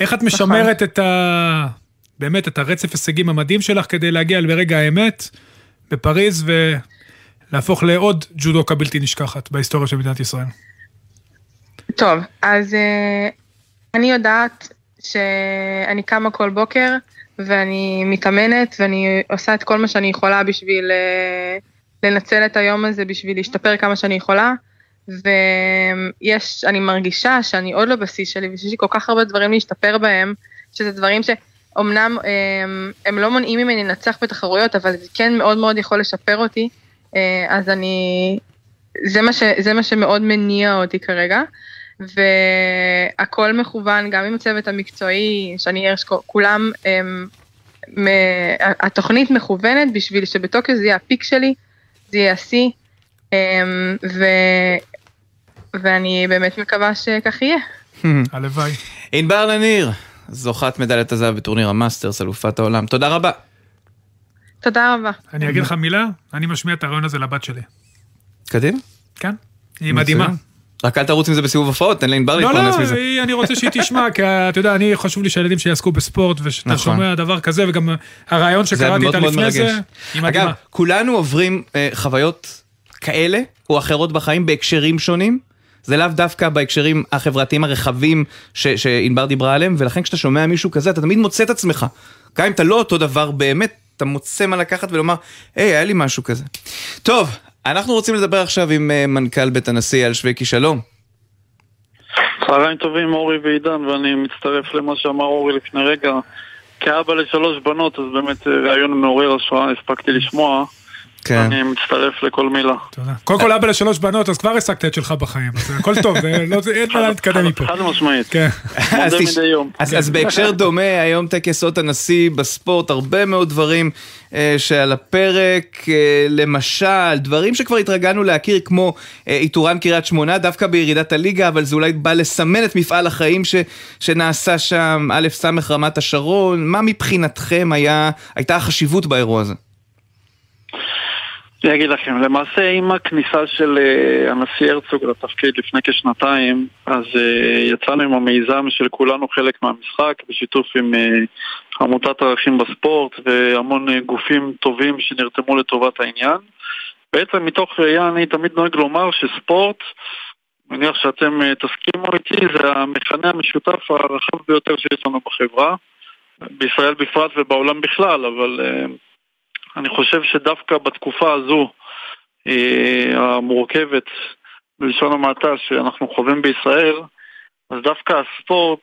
איך את משמרת את ה... באמת, את הרצף הישגים המדהים שלך כדי להגיע ברגע האמת בפריז ולהפוך לעוד ג'ודוקה בלתי נשכחת בהיסטוריה של מדינת ישראל? טוב, אז uh, אני יודעת שאני קמה כל בוקר ואני מתאמנת ואני עושה את כל מה שאני יכולה בשביל uh, לנצל את היום הזה בשביל להשתפר כמה שאני יכולה. ויש, אני מרגישה שאני עוד לא בשיא שלי ושיש לי כל כך הרבה דברים להשתפר בהם, שזה דברים שאומנם הם, הם לא מונעים ממני לנצח בתחרויות, אבל זה כן מאוד מאוד יכול לשפר אותי, אה, אז אני, זה מה, ש, זה מה שמאוד מניע אותי כרגע. והכל מכוון גם עם הצוות המקצועי, שאני הרש, כולם, הם, מ, התוכנית מכוונת בשביל שבטוקיו זה יהיה הפיק שלי, זה יהיה השיא, אמ, ו... ואני באמת מקווה שכך יהיה. הלוואי. ענבר לניר, זוכת מדליית הזהב בטורניר המאסטרס, אלופת העולם. תודה רבה. תודה רבה. אני אגיד לך מילה, אני משמיע את הרעיון הזה לבת שלי. קדימה. כן, היא מדהימה. רק אל תרוץ עם זה בסיבוב הופעות, תן לענבר לא, להתפרנס לא, מזה. היא- אני רוצה שהיא תשמע, כי אתה יודע, אני, חשוב לי שהילדים שלי יעסקו בספורט, ושאתה נכון. שומע דבר כזה, וגם הרעיון שקראתי איתה לפני זה. היא מדהימה. אגב, כולנו עוברים אה, חוויות כאלה או אחרות בחיים בהקשרים שונים. זה לאו דווקא בהקשרים החברתיים הרחבים שענבר דיברה עליהם, ולכן כשאתה שומע מישהו כזה, אתה תמיד מוצא את עצמך. גם אם אתה לא אותו דבר באמת, אתה מוצא מה לקחת ולומר, היי, היה לי משהו כזה. טוב, אנחנו רוצים לדבר עכשיו עם אה, מנכ"ל בית הנשיא אייל שווקי, שלום. צהריים טובים, אורי ועידן, ואני מצטרף למה שאמר אורי לפני רגע. כאבא לשלוש בנות, אז באמת אה, רעיון מעורר השראה, הספקתי לשמוע. כן. אני מצטרף לכל מילה. קודם כל אבא לשלוש בנות, אז כבר השגת את שלך בחיים, אז הכל טוב, אה, לא- אין מה להתקדם מפה. חד משמעית. כן. אז, אז בהקשר דומה, היום טקס אות הנשיא בספורט, הרבה מאוד דברים אה, שעל הפרק, אה, למשל, דברים שכבר התרגלנו להכיר, כמו אה, איתורן קריית שמונה, דווקא בירידת הליגה, אבל זה אולי בא לסמן את מפעל החיים ש, שנעשה שם, א' ס' רמת השרון, מה מבחינתכם היה, הייתה החשיבות באירוע הזה? אני אגיד לכם, למעשה עם הכניסה של אה, הנשיא הרצוג לתפקיד לפני כשנתיים, אז אה, יצאנו עם המיזם של כולנו חלק מהמשחק, בשיתוף עם אה, עמותת ערכים בספורט והמון גופים טובים שנרתמו לטובת העניין. בעצם מתוך ראייה אני תמיד נוהג לומר שספורט, מניח שאתם תסכימו איתי, זה המכנה המשותף הרחב ביותר שיש לנו בחברה, בישראל בפרט ובעולם בכלל, אבל... אני חושב שדווקא בתקופה הזו, אה, המורכבת, בלשון המעטה, שאנחנו חווים בישראל, אז דווקא הספורט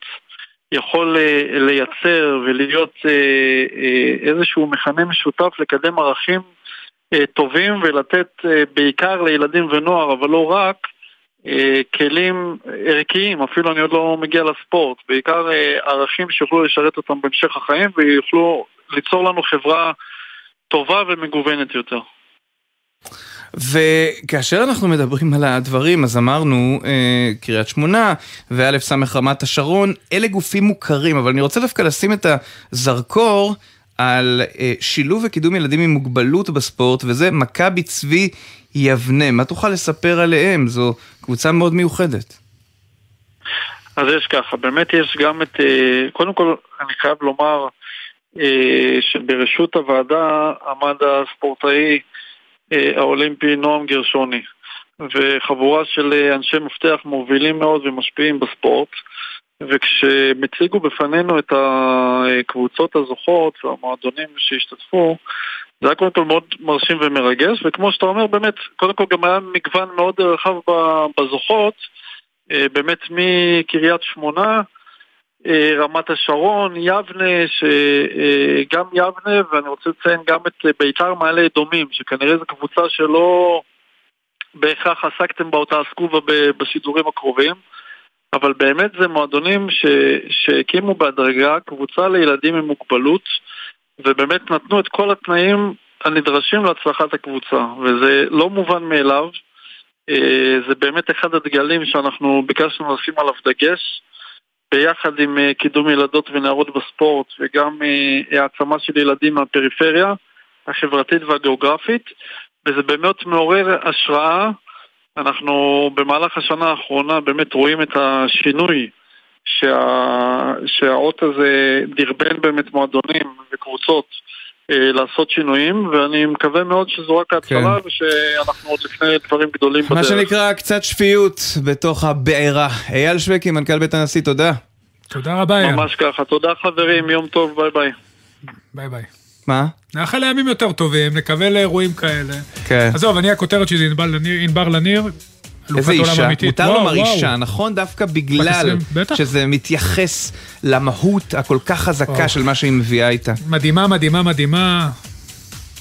יכול אה, לייצר ולהיות אה, איזשהו מכנה משותף לקדם ערכים טובים ולתת בעיקר לילדים ונוער, אבל לא רק, כלים ערכיים, אפילו אני עוד לא מגיע לספורט, בעיקר ערכים שיוכלו לשרת אותם בהמשך החיים ויוכלו ליצור לנו חברה טובה ומגוונת יותר. וכאשר אנחנו מדברים על הדברים, אז אמרנו אה, קריית שמונה וא' ס' רמת השרון, אלה גופים מוכרים, אבל אני רוצה דווקא לשים את הזרקור על אה, שילוב וקידום ילדים עם מוגבלות בספורט, וזה מכבי צבי יבנה. מה תוכל לספר עליהם? זו קבוצה מאוד מיוחדת. אז יש ככה, באמת יש גם את, אה, קודם כל אני חייב לומר שבראשות הוועדה עמד הספורטאי אה, האולימפי נועם גרשוני. וחבורה של אה, אנשי מפתח מובילים מאוד ומשפיעים בספורט. וכשהם הציגו בפנינו את הקבוצות הזוכות והמועדונים שהשתתפו זה היה קודם כל מאוד מרשים ומרגש. וכמו שאתה אומר באמת, קודם כל גם היה מגוון מאוד רחב בזוכות. אה, באמת מקריית שמונה, אה, רמת השרון, יבנה, שגם יבנה, ואני רוצה לציין גם את ביתר מעלה אדומים, שכנראה זו קבוצה שלא בהכרח עסקתם בה או תעסקו בה בשידורים הקרובים, אבל באמת זה מועדונים ש... שהקימו בהדרגה קבוצה לילדים עם מוגבלות, ובאמת נתנו את כל התנאים הנדרשים להצלחת הקבוצה, וזה לא מובן מאליו. אה, זה באמת אחד הדגלים שאנחנו ביקשנו לשים עליו דגש ביחד עם אה, קידום ילדות ונערות בספורט וגם אה, העצמה של ילדים מהפריפריה החברתית והגיאוגרפית וזה באמת מעורר השראה. אנחנו במהלך השנה האחרונה באמת רואים את השינוי שה... שהאות הזה דרבן באמת מועדונים וקבוצות לעשות שינויים, ואני מקווה מאוד שזו רק ההתחלה כן. ושאנחנו עוד לפני דברים גדולים מה בדרך. שנקרא קצת שפיות בתוך הבעירה. אייל שווקי, מנכ"ל בית הנשיא, תודה. תודה רבה, אייל. ממש ככה. תודה חברים, יום טוב, ביי ביי. ביי ביי. מה? נאחל לימים יותר טובים, נקווה לאירועים כאלה. כן. עזוב, אני הכותרת שלי ענבר לניר, איזה אישה, אמיתית. מותר וואו, לומר וואו. אישה, נכון? דווקא בגלל 20, בטח. שזה מתייחס למהות הכל כך חזקה וואו. של מה שהיא מביאה איתה. מדהימה, מדהימה, מדהימה.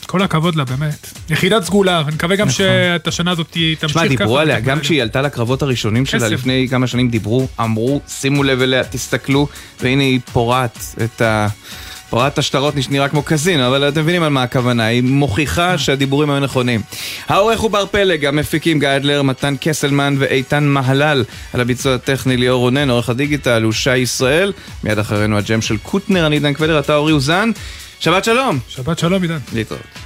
כל הכבוד לה, באמת. יחידת סגולה, ואני מקווה גם שאת השנה הזאת תמשיך ככה. תשמע, דיברו עליה, גם כשהיא עלתה לקרבות הראשונים שלה. לפני כמה שנים דיברו, אמרו, שימו לב אליה, תסתכלו, והנה היא פורעת את ה... פורעת את השטרות נראה כמו קזינו, אבל אתם מבינים על מה הכוונה, היא מוכיחה שהדיבורים היו נכונים. העורך הוא בר פלג, המפיקים גיא אדלר, מתן קסלמן ואיתן מהלל, על הביצוע הטכני ליאור רונן, עורך הדיגיטל הוא שי ישראל, מיד אחרינו הג'ם של קוטנר, אני עידן קבלר, אתה אורי אוזן, שבת שלום. שבת שלום עידן. להתראות.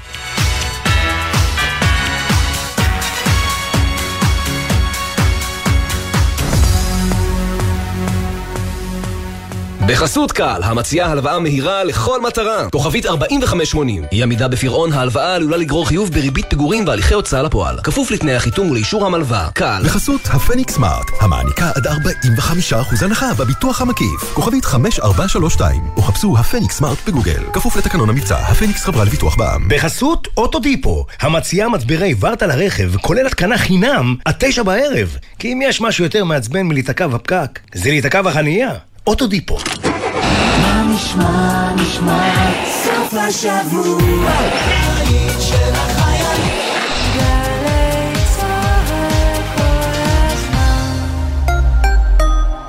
בחסות קל, המציעה הלוואה מהירה לכל מטרה. כוכבית 4580. אי עמידה בפירעון ההלוואה עלולה לגרור חיוב בריבית פיגורים והליכי הוצאה לפועל. כפוף לתנאי החיתום ולאישור המלווה. קל. בחסות הפניקס סמארט, המעניקה עד 45% הנחה בביטוח המקיף. כוכבית 5432, או חפשו הפניקס סמארט בגוגל. כפוף לתקנון המבצע, הפניקס חברה לביטוח בע"מ. בחסות אוטודיפו, המציעה מצברי ורטה לרכב, כולל התקנה חינם, עד תשע בערב. כי אם יש משהו יותר מעצבן מלהיתקע בפקק, זה להיתקע בחנייה. אוטודיפו. מה נשמע, נשמע, סוף השבוע, של החיילים.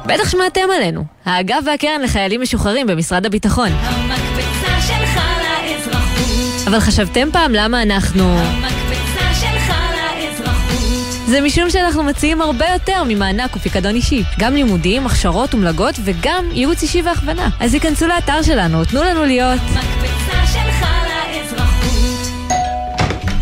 בטח שמעתם עלינו. האגף והקרן לחיילים משוחררים במשרד הביטחון. המקפצה שלך לאזרחות. אבל חשבתם פעם למה אנחנו... לאזרחות. זה משום שאנחנו מציעים הרבה יותר ממענק ופיקדון אישי. גם לימודים, הכשרות ומלגות וגם ייעוץ אישי והכוונה. אז היכנסו לאתר שלנו, תנו לנו להיות... מקפצה לאזרחות.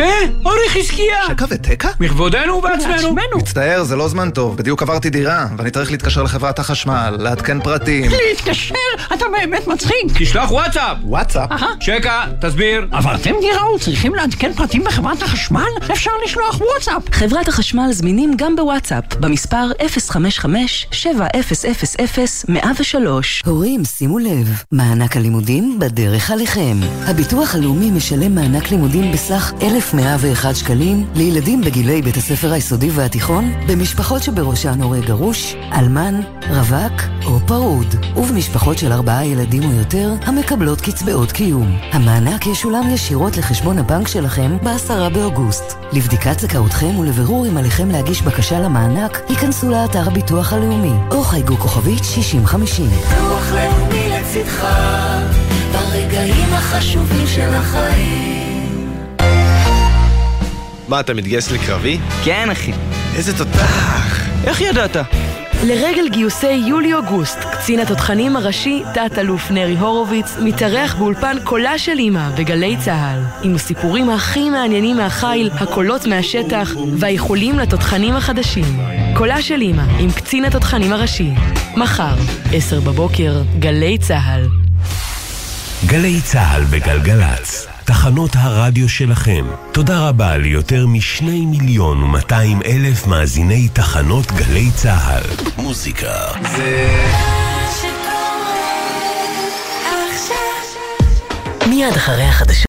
אה, אורי חזקיה! שקע ותקע? מכבודנו ובעצמנו. מצטער, זה לא זמן טוב. בדיוק עברתי דירה, ואני צריך להתקשר לחברת החשמל, לעדכן פרטים. להתקשר? אתה באמת מצחיק. תשלח וואטסאפ. וואטסאפ? שקע, תסביר. עברתם דירה וצריכים לעדכן פרטים בחברת החשמל? אפשר לשלוח וואטסאפ. חברת החשמל זמינים גם בוואטסאפ, במספר 055-7000-103. הורים, שימו לב, מענק הלימודים בדרך עליכם. הביטוח הלאומי משלם מענק לימודים בסך 1,101 שקלים לילדים בגילי בית הספר היסודי והתיכון, במשפחות שבראשן הורה גרוש, אלמן, רווק או פרוד, ובמשפחות של ארבעה ילדים או יותר המקבלות קצבאות קיום. המענק ישולם ישירות לחשבון הבנק שלכם ב-10 באוגוסט. לבדיקת זכאותכם ולבירור אם עליכם להגיש בקשה למענק, היכנסו לאתר הביטוח הלאומי, או חייגו כוכבית 6050. ביטוח לאומי לצדך, ברגעים החשובים של החיים. מה, אתה מתגייס לקרבי? כן, אחי. איזה תותח! איך ידעת? לרגל גיוסי יולי-אוגוסט, קצין התותחנים הראשי, תת-אלוף נרי הורוביץ, מתארח באולפן קולה של אמא בגלי צה"ל, עם הסיפורים הכי מעניינים מהחיל, הקולות מהשטח, והאיחולים לתותחנים החדשים. קולה של אמא, עם קצין התותחנים הראשי. מחר, עשר בבוקר, גלי צה"ל. גלי צה"ל וגלגלצ, תחנות הרדיו שלכם. תודה רבה ליותר משני מיליון ומאתיים אלף מאזיני תחנות גלי צה"ל. מוזיקה זה... מיד אחרי החדשות